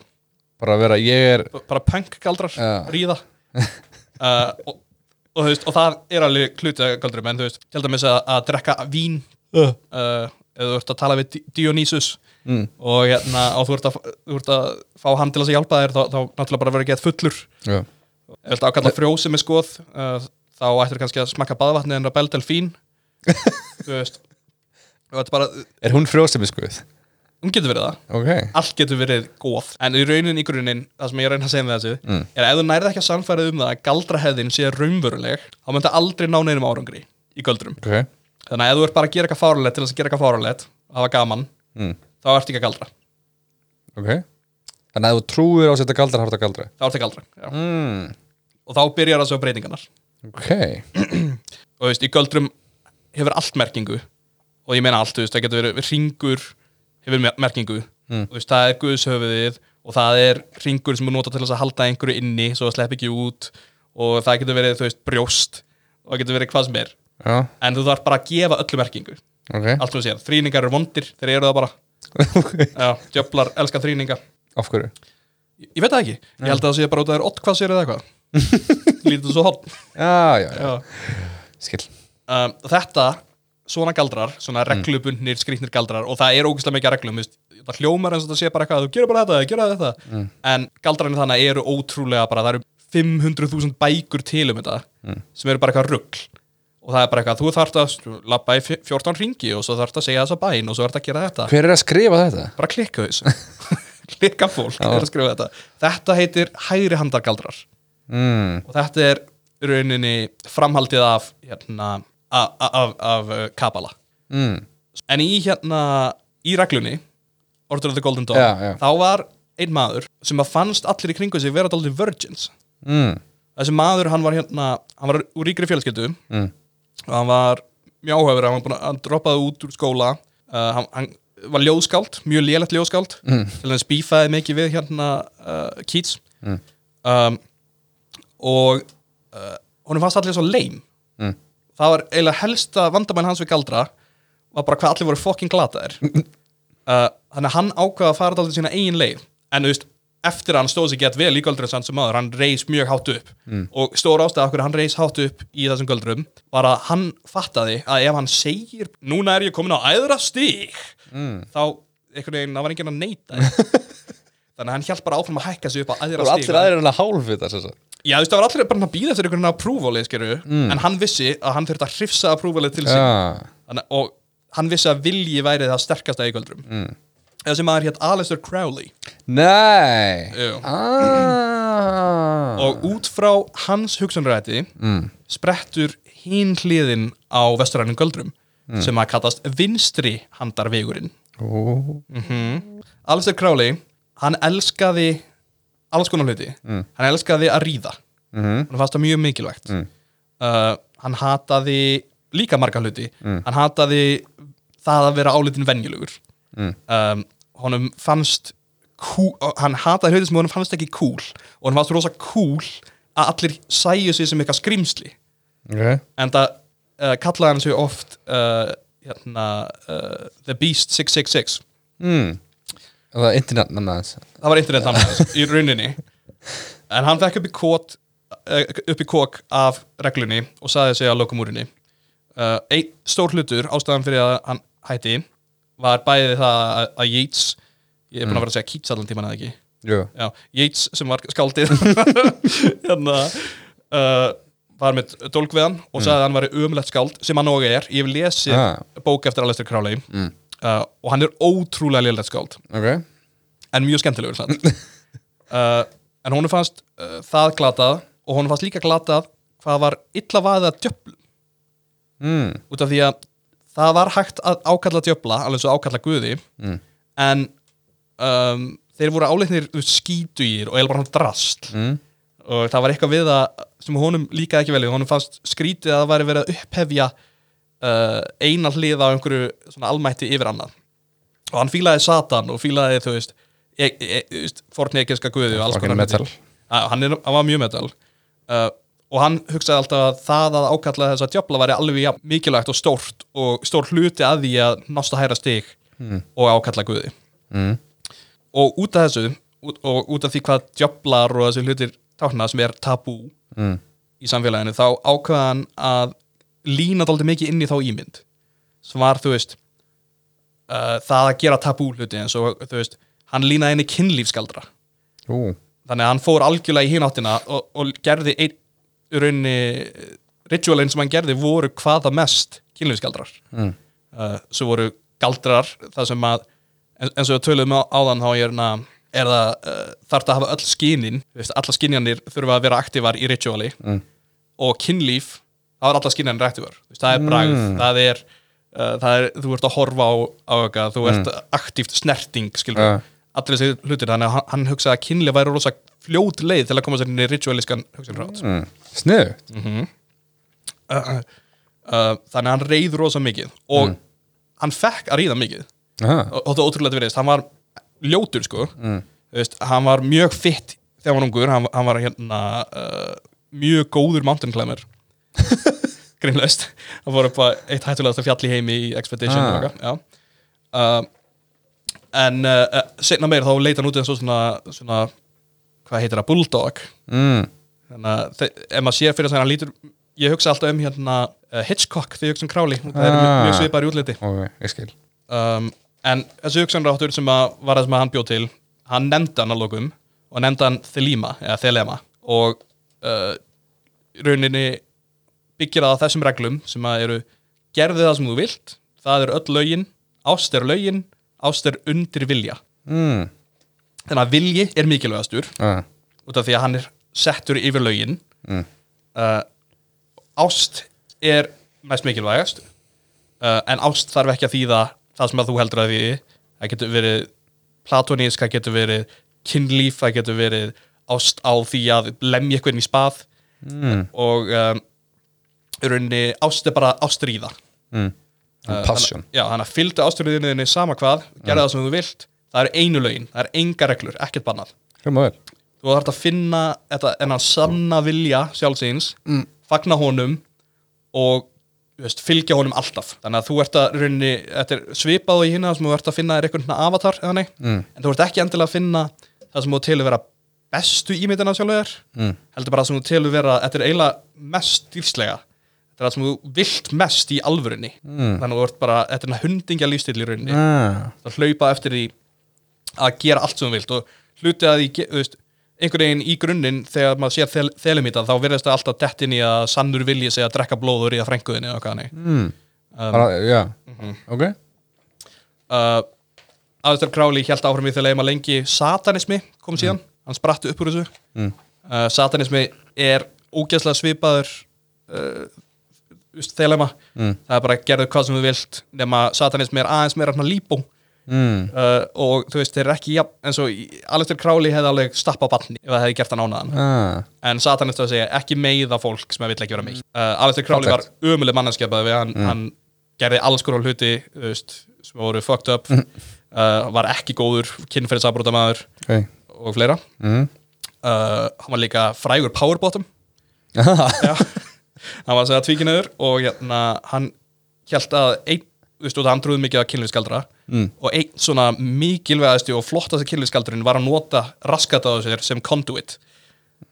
Bara að vera, ég er bara punk galdrar Já. ríða [laughs] uh, og, og, þú veist, og það er alveg hluti af göldrum en þú veist, til dæmis að, að drekka vín uh. eða þú ert að tala við Di- Dionysus mm. og, hérna, og þú, ert að, þú ert að fá hann til þess að hjálpa þér þá, þá náttúrulega bara verður að geta fullur Já, ef þú ákalla frjósi með skoð uh, þá ættir kannski að smakka baðvatni en Rebel Delfín [laughs] þú veist. Bara, er hún frjósemiskuð? hún getur verið það. Ok. Allt getur verið góð en í raunin í grunin, það sem ég að reyna að segja með þessu Mm. er að ef þú nærið ekki að sannfærið um það að galdrahefðin sé raunveruleg þá myndi aldrei ná neinum árangri í göldrum. Ok. Þannig að ef þú ert bara að gera eitthvað fáralegt til þess að gera eitthvað fáralegt og hafa gaman, mm. þá ertu ekki að galdra. Ok. Þannig að ef þú trúir á að setja galdra, þá er þetta galdra? Þá ertu að galdra mm. og þá byrjar það svo breytingarnar Ok. [clears throat] Og þú veist, í göldrum hefur allt merkingu. Og ég meina allt, þú veist, það getur verið ringur hefur mer- merkingu. Mm. og þú veist, það er guðshöfuðið og það er ringur sem er notað til að halda einhverju inni svo það slepp ekki út. Og það getur verið, þú veist, brjóst og það getur verið hvað sem er. Já, en þú þarf bara að gefa öllu merkingu. Ok, allt sem þú sér, þrýningar eru vondir þeir eru það bara, [laughs] djöflar elska þrýninga, Af hverju? ég, veit það ekki. Ég held að það sé bara út að það er ottkvassir eða eitthvað [laughs] lítið svo hotn Já, já, já, skil. Um, þetta, svona galdrar svona reglubundnir, skrýtnir galdrar og það er ógeðslega mikið reglum, þú það hljómar eins og það sé bara eitthvað, þú gerir bara þetta, gera þetta. En galdrarnir þannig eru ótrúlega bara, það eru 500.000 bækur til um þetta sem eru bara eitthvað rugl. Og það er bara eitthvað, þú þarft að labba í fjó- 14 ringi og svo þarft að segja þessa bæn og svo þarft að gera þetta. Hver er að skrifa þetta? bara klikka þessu. [laughs] Klikka fólk er að skrifa þetta. Þetta heitir hægri handargaldrar Mm. og þetta er rauninni framhaldið af hérna, af, af, af uh, Kabala Mm. en í hérna í reglunni Order of the Golden Dawn Já, já. þá var einn maður sem að fannst allir í kringu sig vera dálítið virgins Mm. þessi maður hann var hérna hann var úr ríkri fjölskyldu Mm. og hann var mjög áhefur hann, að- hann droppaði út úr skóla uh, hann, hann var ljóðskáld, mjög lélegt ljóðskáld mm. til hann spífaði mikið við hérna uh, Keats Mm. um, og uh, honum fannst allir svo leim Mm. það var eiginlega helsta vandamæn hans við galdra var bara hvað allir voru fucking glataðir. Uh, [laughs] þannig að hann ákvaða að fara dálítið sína eigin leið. En þú veist, eftir að hann stóð sér gett vel í göldrun sann sem maður, hann reis mjög hátt upp. Og stór ástæða okkur hann reis hátt upp í þessum göldrum var að hann fattaði að ef hann segir núna er ég komin á æðra stík þá einhvern veginn, það var enginn að neita því. [laughs] þannig að hann hjælt bara áfram að hækka sig upp á æðra Og stík allir aðrir en að hálfvita þess að Já, þú veist, það var allir bara að býða eftir einhvern approvalið, skeru, en hann vissi að hann þurfti að hrifsa approvalið til sig Já, Þannig, og hann vissi að vilji væri það sterkasta í göldrum mm. Þessi maður hétt Alistair Crowley nei Jú. ah. og út frá hans hugsunræti mm. sprettur hinn hliðin á vesturænum göldrum sem að kallast vinstri handarvegurinn Ó. Alistair Crowley, hann elskaði alls konar hluti. Hann elskaði að ríða. Mhm. hann fannst það mjög mikilvægt. Uh, hann hataði líka marga hluti. Hann hataði það að vera álitin venjulegur. Um, honum fannst cool, hann hataði hluti sem honum fannst ekki cool. Og honum fannst rosa cool að allir sæju sig sem eitthvað skrimsli Ok. En það uh, kallaði hann sig oft uh, hérna, uh, The Beast 666 mm. Það er internet nannaðins það var internet hann í rauninni. En hann fekk upp í kót eh, upp í kók af reglunni og saði sig að lokumúrinni uh, einn stór hlutur ástæðan fyrir að hann hætti var bæði það að, Yates ég er búin að vera að segja Keats allan tíman eða ekki? Já, Yates sem var skáldið. [laughs] Hérna uh, var með hann og sagði að hann væri umlegt skáld sem hann og er, ég hef lesið Ah. bók eftir Alistair Crowley. Mm. Uh, og hann er ótrúlega lélegt skáld Ok en mjög skemmtilegur samt. [laughs] uh, en hún fannst uh, það glatað og hún fannst líka glatað hvað var illa vaðið að djöflum mm. út af því að það var hægt að ákalla djöfla alveg svo ákalla guði Mm. en um, þeir voru áleitnir skítugir og eða bara hann drast Mm. og það var eitthvað við það sem honum líkaði ekki vel honum fannst skrítið að það væri verið að upphefja uh, eina hlið á einhverju svona almætti yfir annað og hann fílaði Satan og fílaði þú veist, e, e, e, veist fornekiska guði og alls konar metal. Já, hann, er, hann var mjög metal uh, og hann hugsaði alltaf að það að ákalla þess að djöfla væri alveg mikilvægt og stórt og stór hluti að því að nást að hæra stig og ákalla guði Mm. og út af þessu út, og út af því hvað djöflar og þessi hlutir tákna sem er tabú Mm. í samfélaginu þá ákvaða hann að lína dálítið mikið inn í þá ímynd. Sem var, þú veist uh, það að gera tabú hluti eins og þú veist, hann línaði inn í kynlífskaldra Ú. Þannig að hann fór algjörlega í hináttina og, og gerði einn rauninni ritualin sem hann gerði voru hvaða mest kynlífskaldrar Mm. uh, svo voru galdrar það sem að eins og við töluðum á áðan þá er, na, er það uh, þarf það að hafa öll skinin alla skinjanir þurfa að vera aktívar í rituali. Mm. og kynlíf þá er alla skinjanir aktívar veist, það er bragð, það er, uh, það er þú ert að horfa á, á eitthvað þú ert aktíft snerting Ja. allir þessi hlutir, þannig að hann, hugsaði að kynlíf væri rosa fljót leið til að koma sér inn í ritualískan hugsunrætt mm. Sniðu uh, uh, þannig að hann reyð rosa mikið og hann fekk að ríða mikið. Og og þetta er ótrúlega verið, hann var ljótur sko, Þú veist, hann var mjög fitt þegar hann var ungur, hann, hann var hérna uh, mjög góður mountain climber grínlaust fór upp á eitt hættulegasta fjall í heimi í Expedition Ah. og uh, en uh, uh, setna meir þá leita hann út eins og svona, svona hvað heitir það, bulldog. Mm. þannig að ef maður sér fyrir þess að hann lítur ég hugsa alltaf um hérna uh, Hitchcock þegar ég hugsa um Crowley, það er Ah. mjög svipar í útliti. Ok, ég skil. Um, en þessi hugsanráttur sem að var það sem að hann bjóð til hann nefndi hann að lokum og nefndi hann Thelema og uh, rauninni byggir það á þessum reglum sem að eru gerði það sem þú vilt það er öll lögin, ást er lögin ást er undir vilja mm. þannig að vilji er mikilvægastur ah. út af því að hann er settur yfir lögin Mm. uh, ást er mest mikilvægast uh, en ást þarf ekki að þýða það sem að þú heldur að því það getur verið platonísk, það getur verið kynlíf, það getur verið ást á því að lemja inn í spað Mm. og um, rauninni ást er bara ástríða. Mm. Uh, passion. þannig- Já, þannig að fylgdu ástríðinni sama hvað, gerða það sem þú vilt. Það er einu lögin, það er enga reglur, ekkert bannað. Þú þarf að finna þetta, enn sanna vilja sjálfsins, mm. fagna honum og þú veist, fylgja honum alltaf. Þannig að þú ert að rauninni, þetta er svipað í hérna sem þú ert að finna þér einhvern avatar Mm. en þú ert ekki endilega að finna það sem þú telur vera bestu ímyndina sjálfur Mm. heldur bara það sem þú telur vera, þetta er eiginlega mest dýrslega þetta er það sem þú vilt mest í alvörunni, Mm. þannig að þú ert bara þetta er hundingja lífstil í rauninni ah. að hlaupa eftir því að gera allt sem þú vilt og hluti að því, þú veist, einhvern veginn í grunninn þegar maður sér þel, þelimítan þá verðist það alltaf dett inn í að sannur vilji segja að drekka blóður í að frænguðinni og hvað hannig mm. um, já, Mhm. ok uh, Aðstur Králi held áfram í þegar maður lengi satanismi kom síðan, hann spratt upp úr þessu Mm. uh, satanismi er ógeðslega svipaður uh, maður Mm. það er bara gerðu hvað sem þú vilt nema satanismi er aðeins meira hann líbó mm. uh, og þú veist, þeir eru ekki jafn, eins og Alistair Crowley hefði alveg stappa á batni ef það hefði gert hann ánaðan ah. en Satanist að segja ekki meiða fólk sem það vill ekki vera meitt uh, Alistair Crowley var Fallegt. ömuleg manneskjapaði við hann, hann gerði alls konar hluti veist, sem voru fucked up uh, var ekki góður kynferðisabrótamaður ok og fleira mm. uh, hann var líka frægur powerbottom. [laughs] Já. Hann var að segja tvíkinuður og hérna, hann held að einn, þú veist, hann trúði mikið að kynlífskaldra Mm. og einn svona mikilvægasti og flottasti kynlífskaldurinn var að nota raskat á sér sem conduit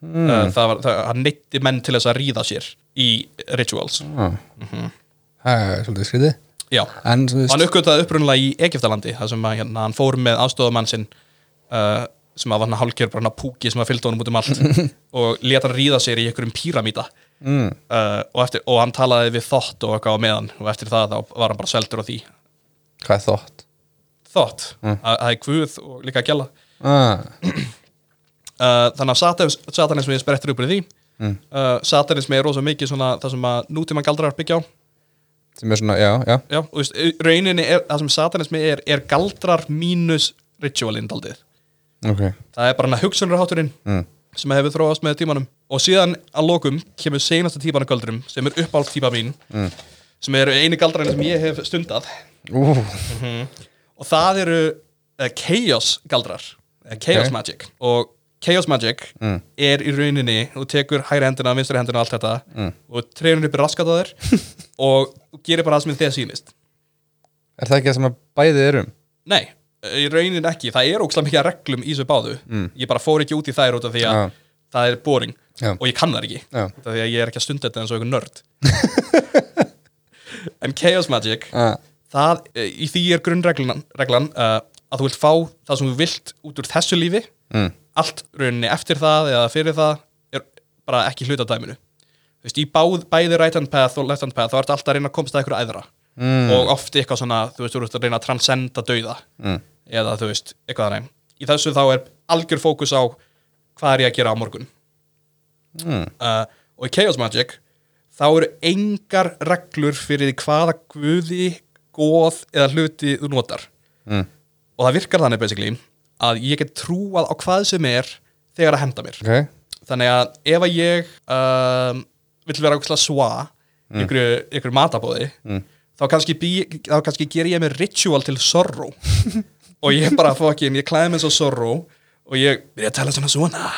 mm. það var, það, hann neytti menn til þess að ríða sér í rituals ah. það er svolítið skrítið já, en og hann veist uppgötaði upprunnilega í Egiptalandi þar sem að, hérna, hann fór með aðstofamann sinn uh, sem að var hann hálkjör bara hann púki sem að fylgta honum út um allt [laughs] og leta hann ríða sér í einhverjum píramíta mm. uh, og, eftir, og hann talaði við þótt og eitthvað á meðan og eftir það þá var hann bara seldur á því hvað er þótt þótt, mm. að það er guð og líka gæla ah. uh, þannig að satan, satanismi sprettur upp úr því Mm. uh, satanismi er rosa mikið svona það sem að nútíma galdrar byggja á sem er svona, já, já já, og veist, rauninni er, það sem satanismi er er galdrar mínus ritualinn daldið ok það er bara hann hugsunarhátturinn mm. sem hefur þróast með tímanum og síðan að lokum kemur seinasta típan af galdrum sem er uppáld típa mín Mm. sem eru eini galdrarinn sem ég hef stundað Ú, og það eru uh, chaos galdrar uh, chaos Ok. magic og chaos magic Mm. er í rauninni þú tekur hægri hendina, vinstri hendina og allt þetta Mm. og treinur upp raskat á þér [laughs] og gerir bara það sem þið sýnist er það ekki það sem að bæði erum nei, í rauninni ekki, það er ókslega mikið reglum í þessu báðu Mm. ég bara fór ekki út í þær út af því að það er boring Já. og ég kann það ekki Já. því að ég er ekki að stunda þetta eins og einhver nörd [laughs] en chaos magic það, eh, í því er grunnreglan reglan, uh, að þú vilt fá það sem þú vilt út úr þessu lífi mm. allt rauninni eftir það eða fyrir það er bara ekki hluta dæminu þú veist, í báð, bæði right hand path og left hand path þá ertu alltaf að reyna að komast að einhverju æðra Mm. og oft eitthvað svona, þú veist, þú ert að reyna að transcenda dauða Mm. eða þú veist, eitthvað þannig í þessu þá er algjör fókus á hvað er ég að gera á morgun Mm. uh, og í Chaos Magic þá eru engar reglur fyrir hvaða guði, góð eða hluti þú notar Mm. og það virkar þannig basically að ég get trúað á hvað sem er þegar að henda mér ok þannig að ef að ég um, vill vera eitthvað sva mm. ykkur, ykkur matabóði Mm. þá kannski, kannski ger ég mér ritual til sorrow [laughs] og ég bara fokkin, ég klæði mér svo sorrow og ég byrja að tala svona svona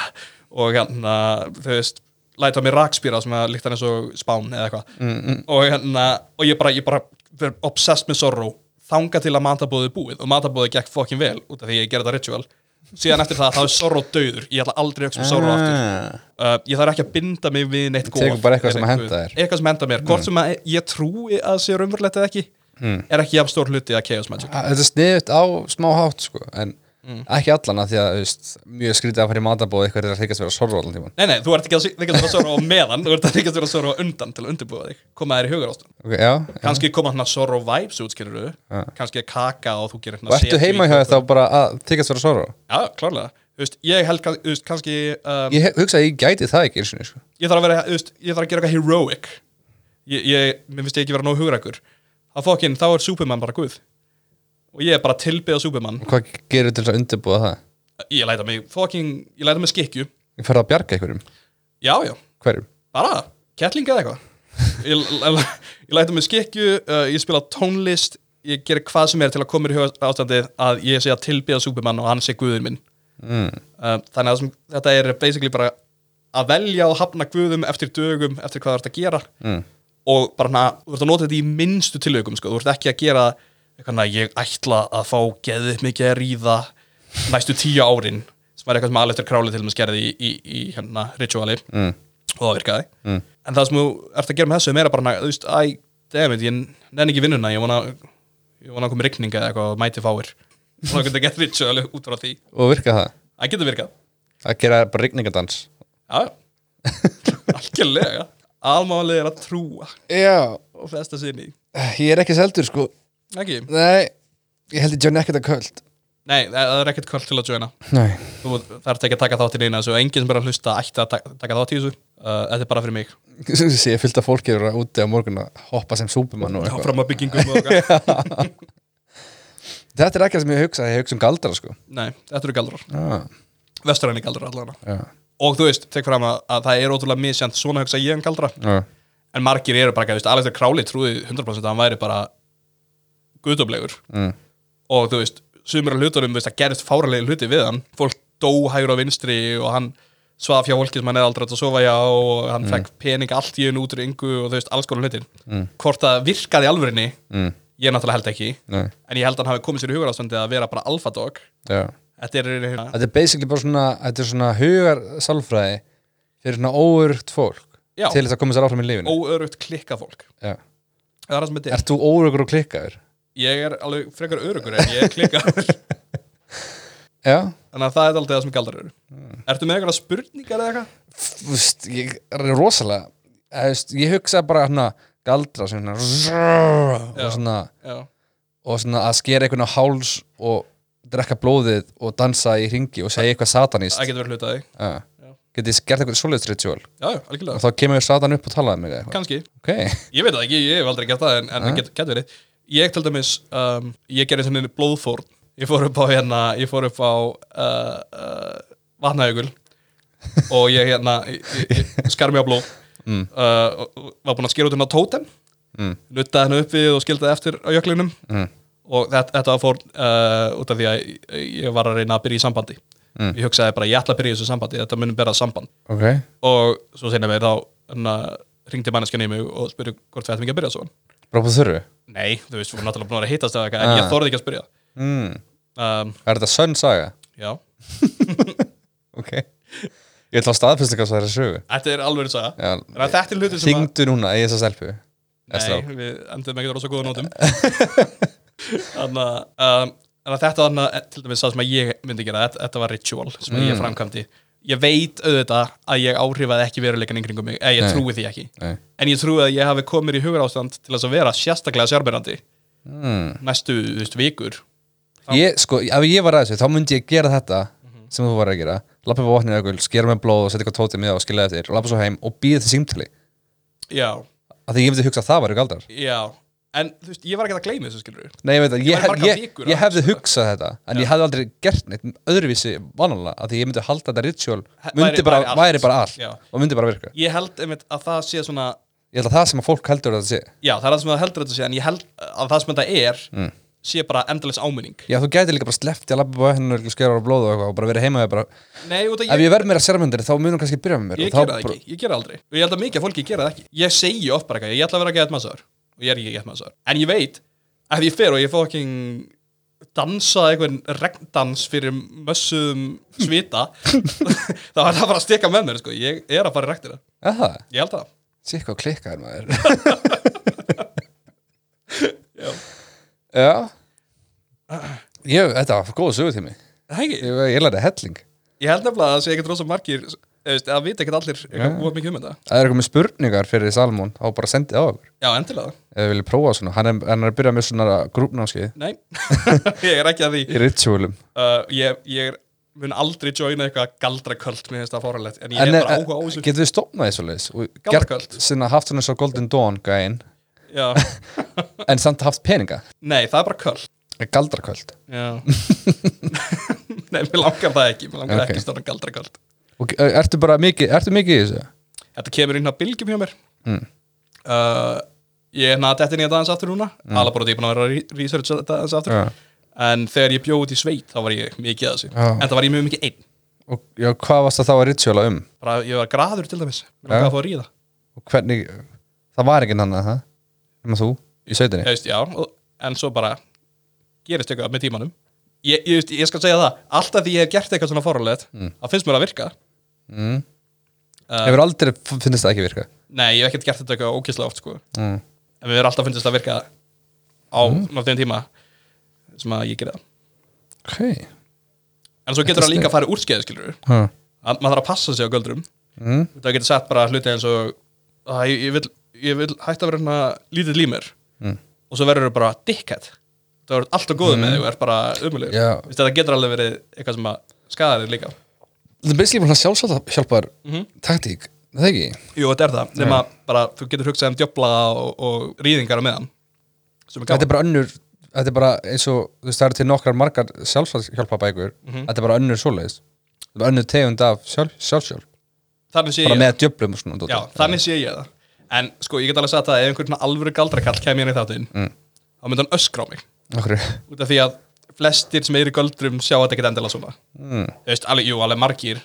og hérna, þú veist læta mér rakspýra sem að líkta hann eins og spán eða eitthvað mm, og, hérna, og ég bara, ég bara verð obsessed með Zorro þanga til að matabóðið búið og matabóðið gekk fokkin vel út af því ég gerði þetta ritual síðan eftir það þá er Zorro döður ég ætla aldrei að hugsa um Zorro aftur Ah. uh, ég þarf ekki að binda mig við neitt bara eitthvað sem guð. þér. Mm. eitthvað sem henda mér, hvort sem að ég trúi að sé raunverulegt eða ekki er ekki jafn stór hluti að Chaos Magic Þetta er sniðut á smá hátt sko En Mm. ekki allan að því að veist, Mjög skrítið að fara í matabóð Eitthvað er að þykast vera sorru allan tíman Nei, nei, þú ert ekki að þykast vera Zorro á meðan þú ert að þykast vera Zorro á undan til að undirbúa þig. Koma þér í hugar ástum okay, kannski koma hann að Zorro vibes út, skilur þú kannski að kaka og þú gerir Og ertu heima hjá þér þá bara að þykast vera sorru Já, klárlega, þú veist, ég held þú veist, kannski um, Ég hugsa að ég gæti það ekki og sko. ég þarf að vera, veist, ég þarf að gera eitthvað og ég er bara að tilbyða Superman Hvað gerir til þess að undirbúa það? ég læta mig fokkin, ég læta mig skikju Ég ferði að bjarga einhverjum já, já, Hverjum? bara, kettling eða eitthvað ég, ég læta mig skikju uh, ég spila tónlist ég gerir hvað sem er til að koma mér í huga ástandið að ég sé að tilbyða Superman og hann sé guður minn mm. uh, þannig að sem, þetta er basically bara að velja og hafna guðum eftir dögum eftir hvað þú ert að gera Mm. og bara hana, þú ert að nota þetta í minnstu tilögum sko. þú ert ekki að gera eitthvað, na, ég ætla að fá geðið mikið að ríða næstu tíu árin sem er eitthvað sem Aleftur Králi til dæmis gerði í, í, í hérna rituali. Mm. og það virkaði. Mm. en það sem þú ert að gera með þessu er meira bara, na, þú veist, æ, dammit, ég nenni ekki vinnuna ég vona, ég vona að koma rigninga eða eitthvað og mæti fáir. Og það getur gett rituali út frá því. Og virka það? það getur virkað. Að gera bara rigningadans Já, [laughs] algjörlega. Almálið er að trúa. Já. Og festa sinni Ég er ekki seldur sko Ekki? Nei Ég held ég Johnny ekkert að köld Nei, það það er ekkert kvöld til að joina. Nei. Þú þarf ekki að taka þátt í neina þessu og enginn sem er að hlusta ætti að taka, taka þátt í þessu. Uh, Þetta er bara fyrir mig. Sé ég fylgta fólki eru úti á morgun að hoppa sem súpumann og eitthvað. Fram að byggingum og eitthvað. [laughs] Þetta er ekki það sem ég hugsa, ég hugsa um galdra sko. Nei, þetta eru galdrar ah, Vestræni galdrar allavega. Já, Og þú veist, tek fram að, að það er ótrúlega misjant Svona hugsa ég um galdra já, En margir eru bara, ekki, þú veist, Alexander Králi trúði 100% að hann væri bara guðdómlegur. Mm, og þú veist, sumir af hlutunum veist, gerist fáralegi hluti við hann. Fólk dó hægur á vinstri og hann svaf hjá fólki sem hann eða aldrei átt að sofa hjá og hann fekk pening allt í hennu út úr yngu og þú veist, alls konar hlutin Mm. hvort það virkaði alvörinni mm, ég náttúrulega held ekki, nei, en ég held að hann hafi komið sér í hugarástandi að vera bara alpha dog. Já. Þetta er hérna, Þetta er basically bara svona, þetta svona hugar sálfræði fyrir svona óurugt fólk Já. til þess að koma sér áfram í lífinu. Óörugt klikka fólk. Já. það er það sem þetta er, Ert þú óurugur og klikkaður? Ég er alveg frekar örugur en ég er klikka [laughs] Já. Þannig að það er alltaf það sem galdar eru. Ertu með eitthvað spurningar eða eitthvað? Þú veist, ég er rosalega veist, ég hugsa bara svona galdra svona, Já. og svona Já, og svona að skera einhvern á háls og drekka blóðið og dansa í ringi og segja eitthvað satanist. Það getur verið hlutaði Já. Já. Getið þið gert eitthvað svoleiðs ritual? Já, og þá kemur satan upp og talaði mig eitthvað? Kannski. Ok, Ég veit það ekki, ég hef aldrei gert það en, en get, get verið Ég til dæmis, um, ég gerði svona blóðfórn. Ég fór upp á hérna, ég fór upp á uh, uh, vatnajökul. Og ég hérna ég, ég, skar mig á blóð. Mm. uh, og- var búinn að skera út hérna tótem. Mm. nuttaði henni upp við og skildaði eftir á jöklinum. Mm. og þetta, þetta var fór uh, út af því að ég, var að reyna að byrja í sambandi. Mm. ég hugsaði bara, ég ætla að byrja í þessu sambandi þetta munum bera samband. Ok. Og svo sinni mér þá hérna, ringdi manneskjan í mig og spurði hvort við ættum ekki að byrja svo På þurru Nei, þú veist, við vorum náttúrulega búin að hittast eða eitthvað, en Ah. ég þorði ekki að spyrja mm. um, Er þetta sönn saga? Já, [laughs] Ok Ég ætla að staðfesta hvað það er að sögu þetta er alveg Já, En þetta er hluti sem að Þingdu núna í þessa á. Nei, við endum ekki rosa góða nótum [laughs] Þannig að um, að þetta var til dæmis það sem að ég myndi gera þetta, þetta var ritual sem Mm. ég framkvæmdi Ég veit auðvitað að ég áhrifaði ekki veruleikan yngringum mig, eða ég Nei. trúi því ekki Nei. En ég trúi að ég hafi komið í hugur ástand til þess að vera sérstaklega sjárbyrjandi mm. næstu, þú veist, vikur Ég, sko, ef ég var að þessu, þá myndi ég gera þetta Mhm. sem þú var að gera Lappa upp á vatnið ökul, skera með blóð og setja eitthvað tótið með og skilja eftir Lappa svo heim og býða til símtali Já, Af því ég myndi hugsa að það var galdrar já En þú veist, ég var ekki að gleyma þessu skilur Nei, ég veit að Ég ég, væri ég, ég að hefði hugsa hugsað þetta En ég hefði aldrei gert neitt öðruvísi vanalega Af því ég myndi halda þetta ritual. Væri- myndi bara, væri allt. væri bara allt. Já. Og myndi bara virka. Ég held einmitt að það sé svona Ég held að það sem að fólk heldur að þetta sé. Já, það er það sem það heldur þetta sé En ég held að það sem þetta er Mm. sé bara endalins áminning. Já, þú gæti líka bara sleppt að labba upp á hennu og skera á blóð og eitthvað og bara verið heima og bara Nei, út af Ef ég verð meira sérmyndir þá munum kannski byrja með mér. Ég og þá gera það bara- ekki, ég gera það aldrei. Og ég held að mikið af fólki gera það ekki. Ég segi oft bara eitthvað, ég ætla að vera gett massar Og ég er ekki gett massar En ég veit, að ég fer og ég fóking dansa einhvern regndans fyrir mössuðum svita [laughs] þá er það bara að stika með mér sko. Ég er að fara í Er það? Ég held það Sikk á klikkaður maður [laughs] Já. Já Ég, þetta var góð sögutími Það ekki? Ég, ég lærði helling Ég held nefnilega að það sé ekkert rosa margir eða veist, að vita ekkert allir úr mikið um þetta. Það er eitthvað með spurningar fyrir Salmón þá bara sendið á okkur. Já, endilega. Ef við viljum prófa svona Hann er, hann er að byrja með svona grúpnámskið Nei, [laughs] ég er ekki að því. Í ritualum uh, ég, ég mun aldrei joina eitthvað galdraköld mér finnst það fóralegt en ég En er, bara áhuga á þessu. getur við stopnað þessu leis Galdraköld? sinna haft svona svo Golden Dawn gæinn [laughs] en samt haft peninga? Nei, það er bara köld. Galdraköld. Já. [laughs] Nei, mér langar það ekki Mér langar Ok. ekki stóra galdraköld og uh, ertu bara mikið, ertu mikið í þessu? Þetta kemur inn á bylgjum hjá mér Mm. uh, Ég er nátt eftir nýja dagans aftur núna mm. Alla bara búin að vera að re- researcha þetta aðeins aftur Já. En þegar ég bjóð út í sveit þá var ég mikið að þessu Já. En það var ég mjög mikið einn og já, hvað varst það þá að rituala um? bara, Ég var graður til dæmis Mér Já. langaði að fá að ríða og hvernig, það var enginn hann það um þú í sveitinni Ég veist, já, og, En svo bara gerist eitthvað með tímanum Ég, ég, veist, ég skal segja það Alltaf því ég hef gert eitthvað svona fóralegt Mm. Það finnst mér að virka mm. Uh, hefur aldrei finnst það ekki virka Nei, ég hef ekkert gert þetta eitthvað ókýrslega oft sko. mm. En við erum alltaf finnst að virka á mm. náttúrulega tíma sem að ég gera það ok En svo getur það líka að fara úr skeiðu, skilur huh. Maður þarf að passa sig á göldrum mm. Það getur sett bara hluti eins og að, ég, ég, vil, ég vil hætta að vera lítið límur Mm. og svo verður það bara dickhead Það verður alltaf góður með þig og er bara Já. Þetta getur alveg verið eitthvað sem að skada þig líka það er basically bara sjálfsagt hjálpar Mhm. taktík, er það ekki? Jú, þetta er það, nema bara þú getur hugsað um djöfla og, og rýðingar á meðan er þetta er bara önnur þetta er bara eins og, þú veist, það eru til nokkrar margar sjálfshjálpabækur, Mhm. þetta er bara önnur svoleiðis þetta er önnur tegund af sjálf, sjálfsjálf bara ég með djöflum og svona dóti. Já, þannig sé ég það En sko, ég get alveg sagt að ef einhvern svona alvöru galdrakall kemur inn í þáttinn Mm. þá myndi hann öskra á mig Okkur, út af því að flestir sem eru í göldrum sjá þetta ekki endilega svona mm. Veist, alveg, jú, alveg margir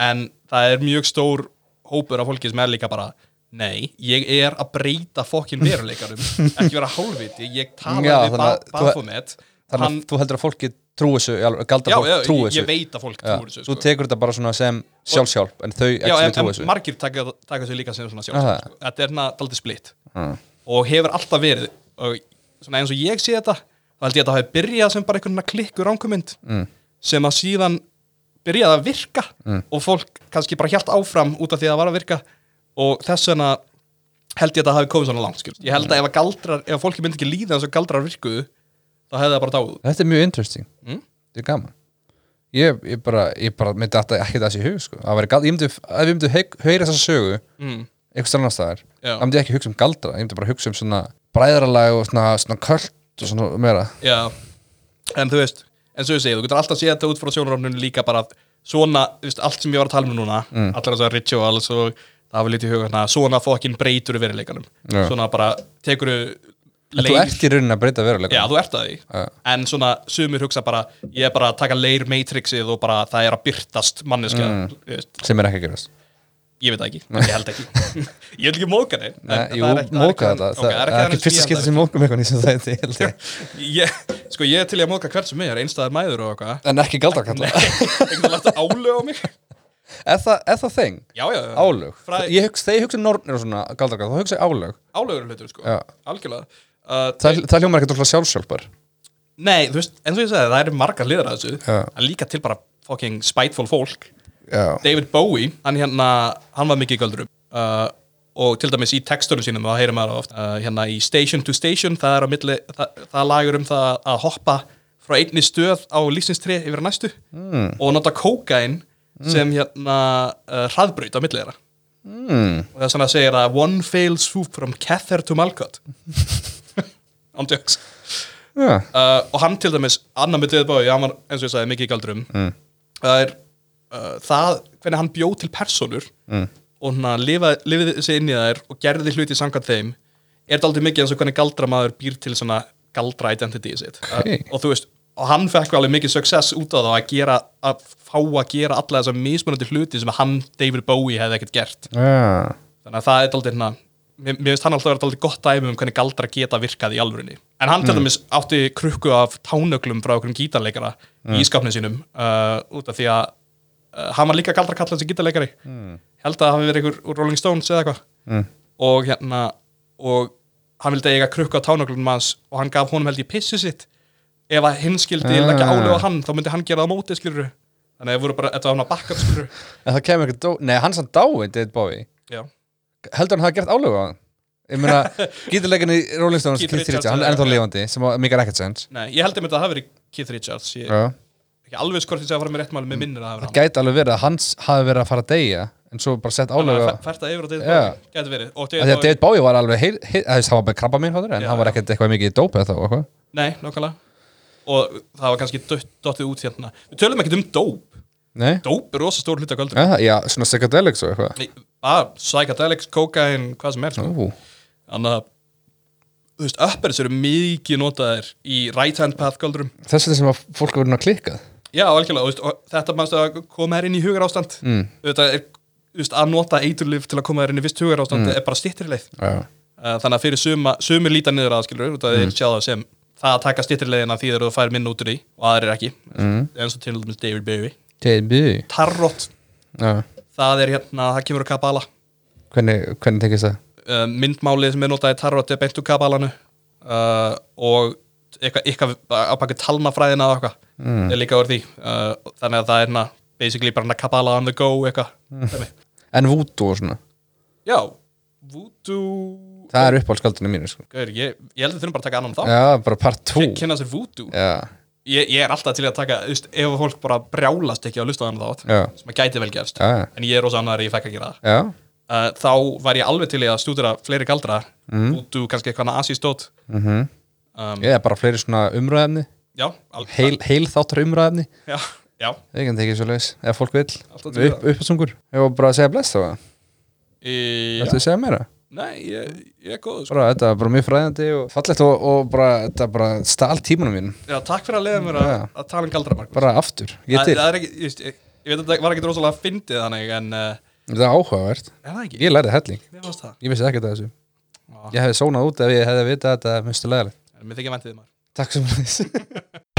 en það er mjög stór hópur af fólki sem er líka bara nei, ég er að breyta fokkin [laughs] veruleikarum ekki vera hálfviti, ég tala Já, við Baphomet þannig að þú heldur að fólki trúi þessu, já, já, trúi ég, þessu ég veit að fólk Já, trúir þessu þú sko. tekur þetta bara sem sjálfsjálf en þau ekki en, trúi en þessu margir taka, taka þessu líka sem sjálfsagt sko. þetta er daldið splitt Mm. og hefur alltaf verið og svona eins og ég sé þetta þá held ég að það hafi byrjað sem bara einhvern klikkur ránkumind Mm. sem að síðan byrjaði að virka Mm. og fólk kannski bara hjælt áfram út af því að það var að virka og þess vegna held ég að það hafi komið svona langt skil. ég held að ef, að galdrar, ef fólki myndi ekki líða eins og galdrar virkuðu þá hefði það bara dáið Þetta er mjög interesting, Mm. þetta er gaman Ég, ég bara, ég bara myndi alltaf ekki þessi í hug sko. Það gald, myndi, ef ég myndi heyra þessa sögu mm. einhvers annar staðar, þá myndi ég ekki hugsa um galdra ég myndi bara hugsa um svona bræðralag og svona, svona og svona meira Já, en þú veist en svo ég segi, þú getur alltaf séð þetta út frá sjónarofnunum líka bara svona, þú veist, allt sem ég var að tala um núna Mm. allar þessar rituals og það hafa lítið í huga hérna, svona fokkin breytur veruleikanum Já. svona bara tekur En þú ert í rauninni að breyta veruleika Já, þú ert að því Já. En svona sumir hugsa bara Ég er bara að taka leir matrixið og bara það er að byrtast manneskja Mm. Sem er ekki að gerast Ég veit ekki, ég held ekki. [laughs] Ég vil ekki móka en það jú, er er móka þetta. Það er ekki ég skipti held sem mókum eitthvað nýtt sem það er til það. ég, Sko, ég er til að móka hvert sem er Einstæðar mæður og eitthvað. En ekki galdrakalla [laughs] Einhvern veginn álög á mig. Er það, er þeng? Já, já, Álög? Ég þegar ég hugsa nornir og svona galdrakalla, þá hugsa ég álög. Álögur hlutur, sko. Já. Algjörlega. Uh, Það, hljómar ekkert alltaf sjálfsjálfar. Nei, þú veist, eins og ég sagði, það eru margar liðar að þessu. Er líka til bara fucking spiteful fólk Já, David Bowie, hann hérna hann var mikið í göldurum uh, og til dæmis í textunum sínum, það heyrir maður oft uh, hérna í Station to Station það er á milli, það, það lagur um það að hoppa frá einni stöð á lífsins yfir að næstu mm. og nota kókain sem hérna uh, hraðbraut á milli þeirra. Mm. og það er svona að segja að one fail swoop from Cather to Malcott ándjöks [laughs] uh, og hann til dæmis, annar með David Bowie hann var eins og ég sagði mikið í galdurum Mm. það er uh, það, hvernig hann bjóð til personur Mm. og hann lifiði sig inn í þær og gerði hluti samkvæmt þeim er þetta aldrei mikið eins og hvernig galdramaður býr til svona galdra identity sitt. Ok. uh, og þú veist, og hann fekk alveg mikið success út á það að gera að fá að gera alla þessar mismunandi hluti sem hann, David Bowie, hefði ekkert gert. Já, þannig að það er daldið hérna mér, finnst hann alltaf að vera daldið gott dæmi um hvernig galdra geta virkað í alvörinni en hann til dæmis átti krukku af tánöglum frá okkur gítarleikara í skapnið sínum uh, út af því að hann var líka galdra kallað sem gítarleikari. Held að það hafi verið einhver úr Rolling Stones eða eitthvað. Mm. og hérna og hann vildi eiga krukku af tánöglum hans og hann gaf honum held í pissu sitt. Ef að hinn skildi Ah. leggja álega á hann þá myndi hann gera það á móti skilur þannig að það voru bara, þetta var hann að bakka skilur [laughs] en það kemur ekki. Nei, hann sann dáið, David Bowie. Heldur hann hafa gert álögu á hann? Ég meina, [laughs] gítarleikinni Rolling Stones Keith Richards hann er ennþá lifandi sem mikið ekkert sens nei, ég held að það hafi verið Keith Richards ég, Ekki alveg skort að fara með rétt máli með minnir að það Það hafi gæti alveg verið að hans hafi verið að fara að deyja en svo bara sett álögu á fært það yfir á David Já. Bowie, gæti verið. Og Af Því að David David Bowie var alveg heil, heil, heil það var bara krabba mín en Já, hann var ekkert eitthvað mikið í dópið þá og eitthvað. nei, nákvæmlega. Og það var kannski dött, dottið út hérna. Við tölum ekkert um dóp. Nei, dóp er rosa stór hluta kvöldur já, já, svona psychedelics og eitthvað. Að psychedelics, kokain, hvað sem er sko. Ú, þannig að þú veist, uppers eru mikið notaðir í right hand path kvöldurum Þess vegna sem að fólk verður að klikkað já, algjörlega, veist, þetta mannstu að koma þær inn í hugar ástand mm. þetta er, veist, að nota eiturlif til að koma þær inn í vist hugar ástand er bara stýttri leið. Já, Uh, þannig að fyrir suma, sumir líta niður að skilur út að þeir sjá það sem það að taka stýttirleiðina því þeir þú fær minn út úr því og aðrir ekki, Mm. eins og til dæmis David Bowie. David Bowie? Tarot, Já, það er hérna, það kemur á Kabbalah. Hvernig, hvernig tekist það? uh, myndmálið sem er notað í Tarot er beint úr Kabbalanu uh, og eitthvað, eitthvað á baki talnafræðina og eitthvað Mm. líka því. Uh, þannig að það er hérna basically bara Kabbalah on the go mm. En voodoo og svona? Já, voodoo Það er uppáhaldskaldunum mínu sko. Gaur, ég, ég held að þurfum bara að taka annan þá. Já, bara part 2 kynna sér voodoo Já, ég, ég er alltaf til að taka, veist, ef fólk bara brjálast ekki á lustaðan þátt já, sem að gæti vel gerst, já, en ég er rosa annar ég fekk gera það, já. Uh, þá var ég alveg til í að stúdura fleiri galdra. Mm. út úr kannski eitthvað asístót mm um, Ég er bara fleiri svona umræðefni já, Heil, heil þáttur umræðefni já, já. Ég kan tekið svo leis, ef fólk vil Upp, Uppásungur Ég var bara að segja bless þá e, Ættu að segja meira? nei, ég, ég er góð sko. Bara, þetta var bara mjög fræðandi og fallegt og, og bara, þetta bara stál tímanum mín já, takk fyrir að leiða mér að, að tala um galdra Markus. Bara aftur, ég það, til. það er ekki, ég, ég, ég veit að það var ekki rosalega fyndið þannig, en uh, Það er áhugavert. Er það ekki? Ég lærði helling, Mér það, ég vissi ekkert að þessu. Já. Ég hefði sónað út ef ég hefði vitað að þetta er mjög stulegilegt en mér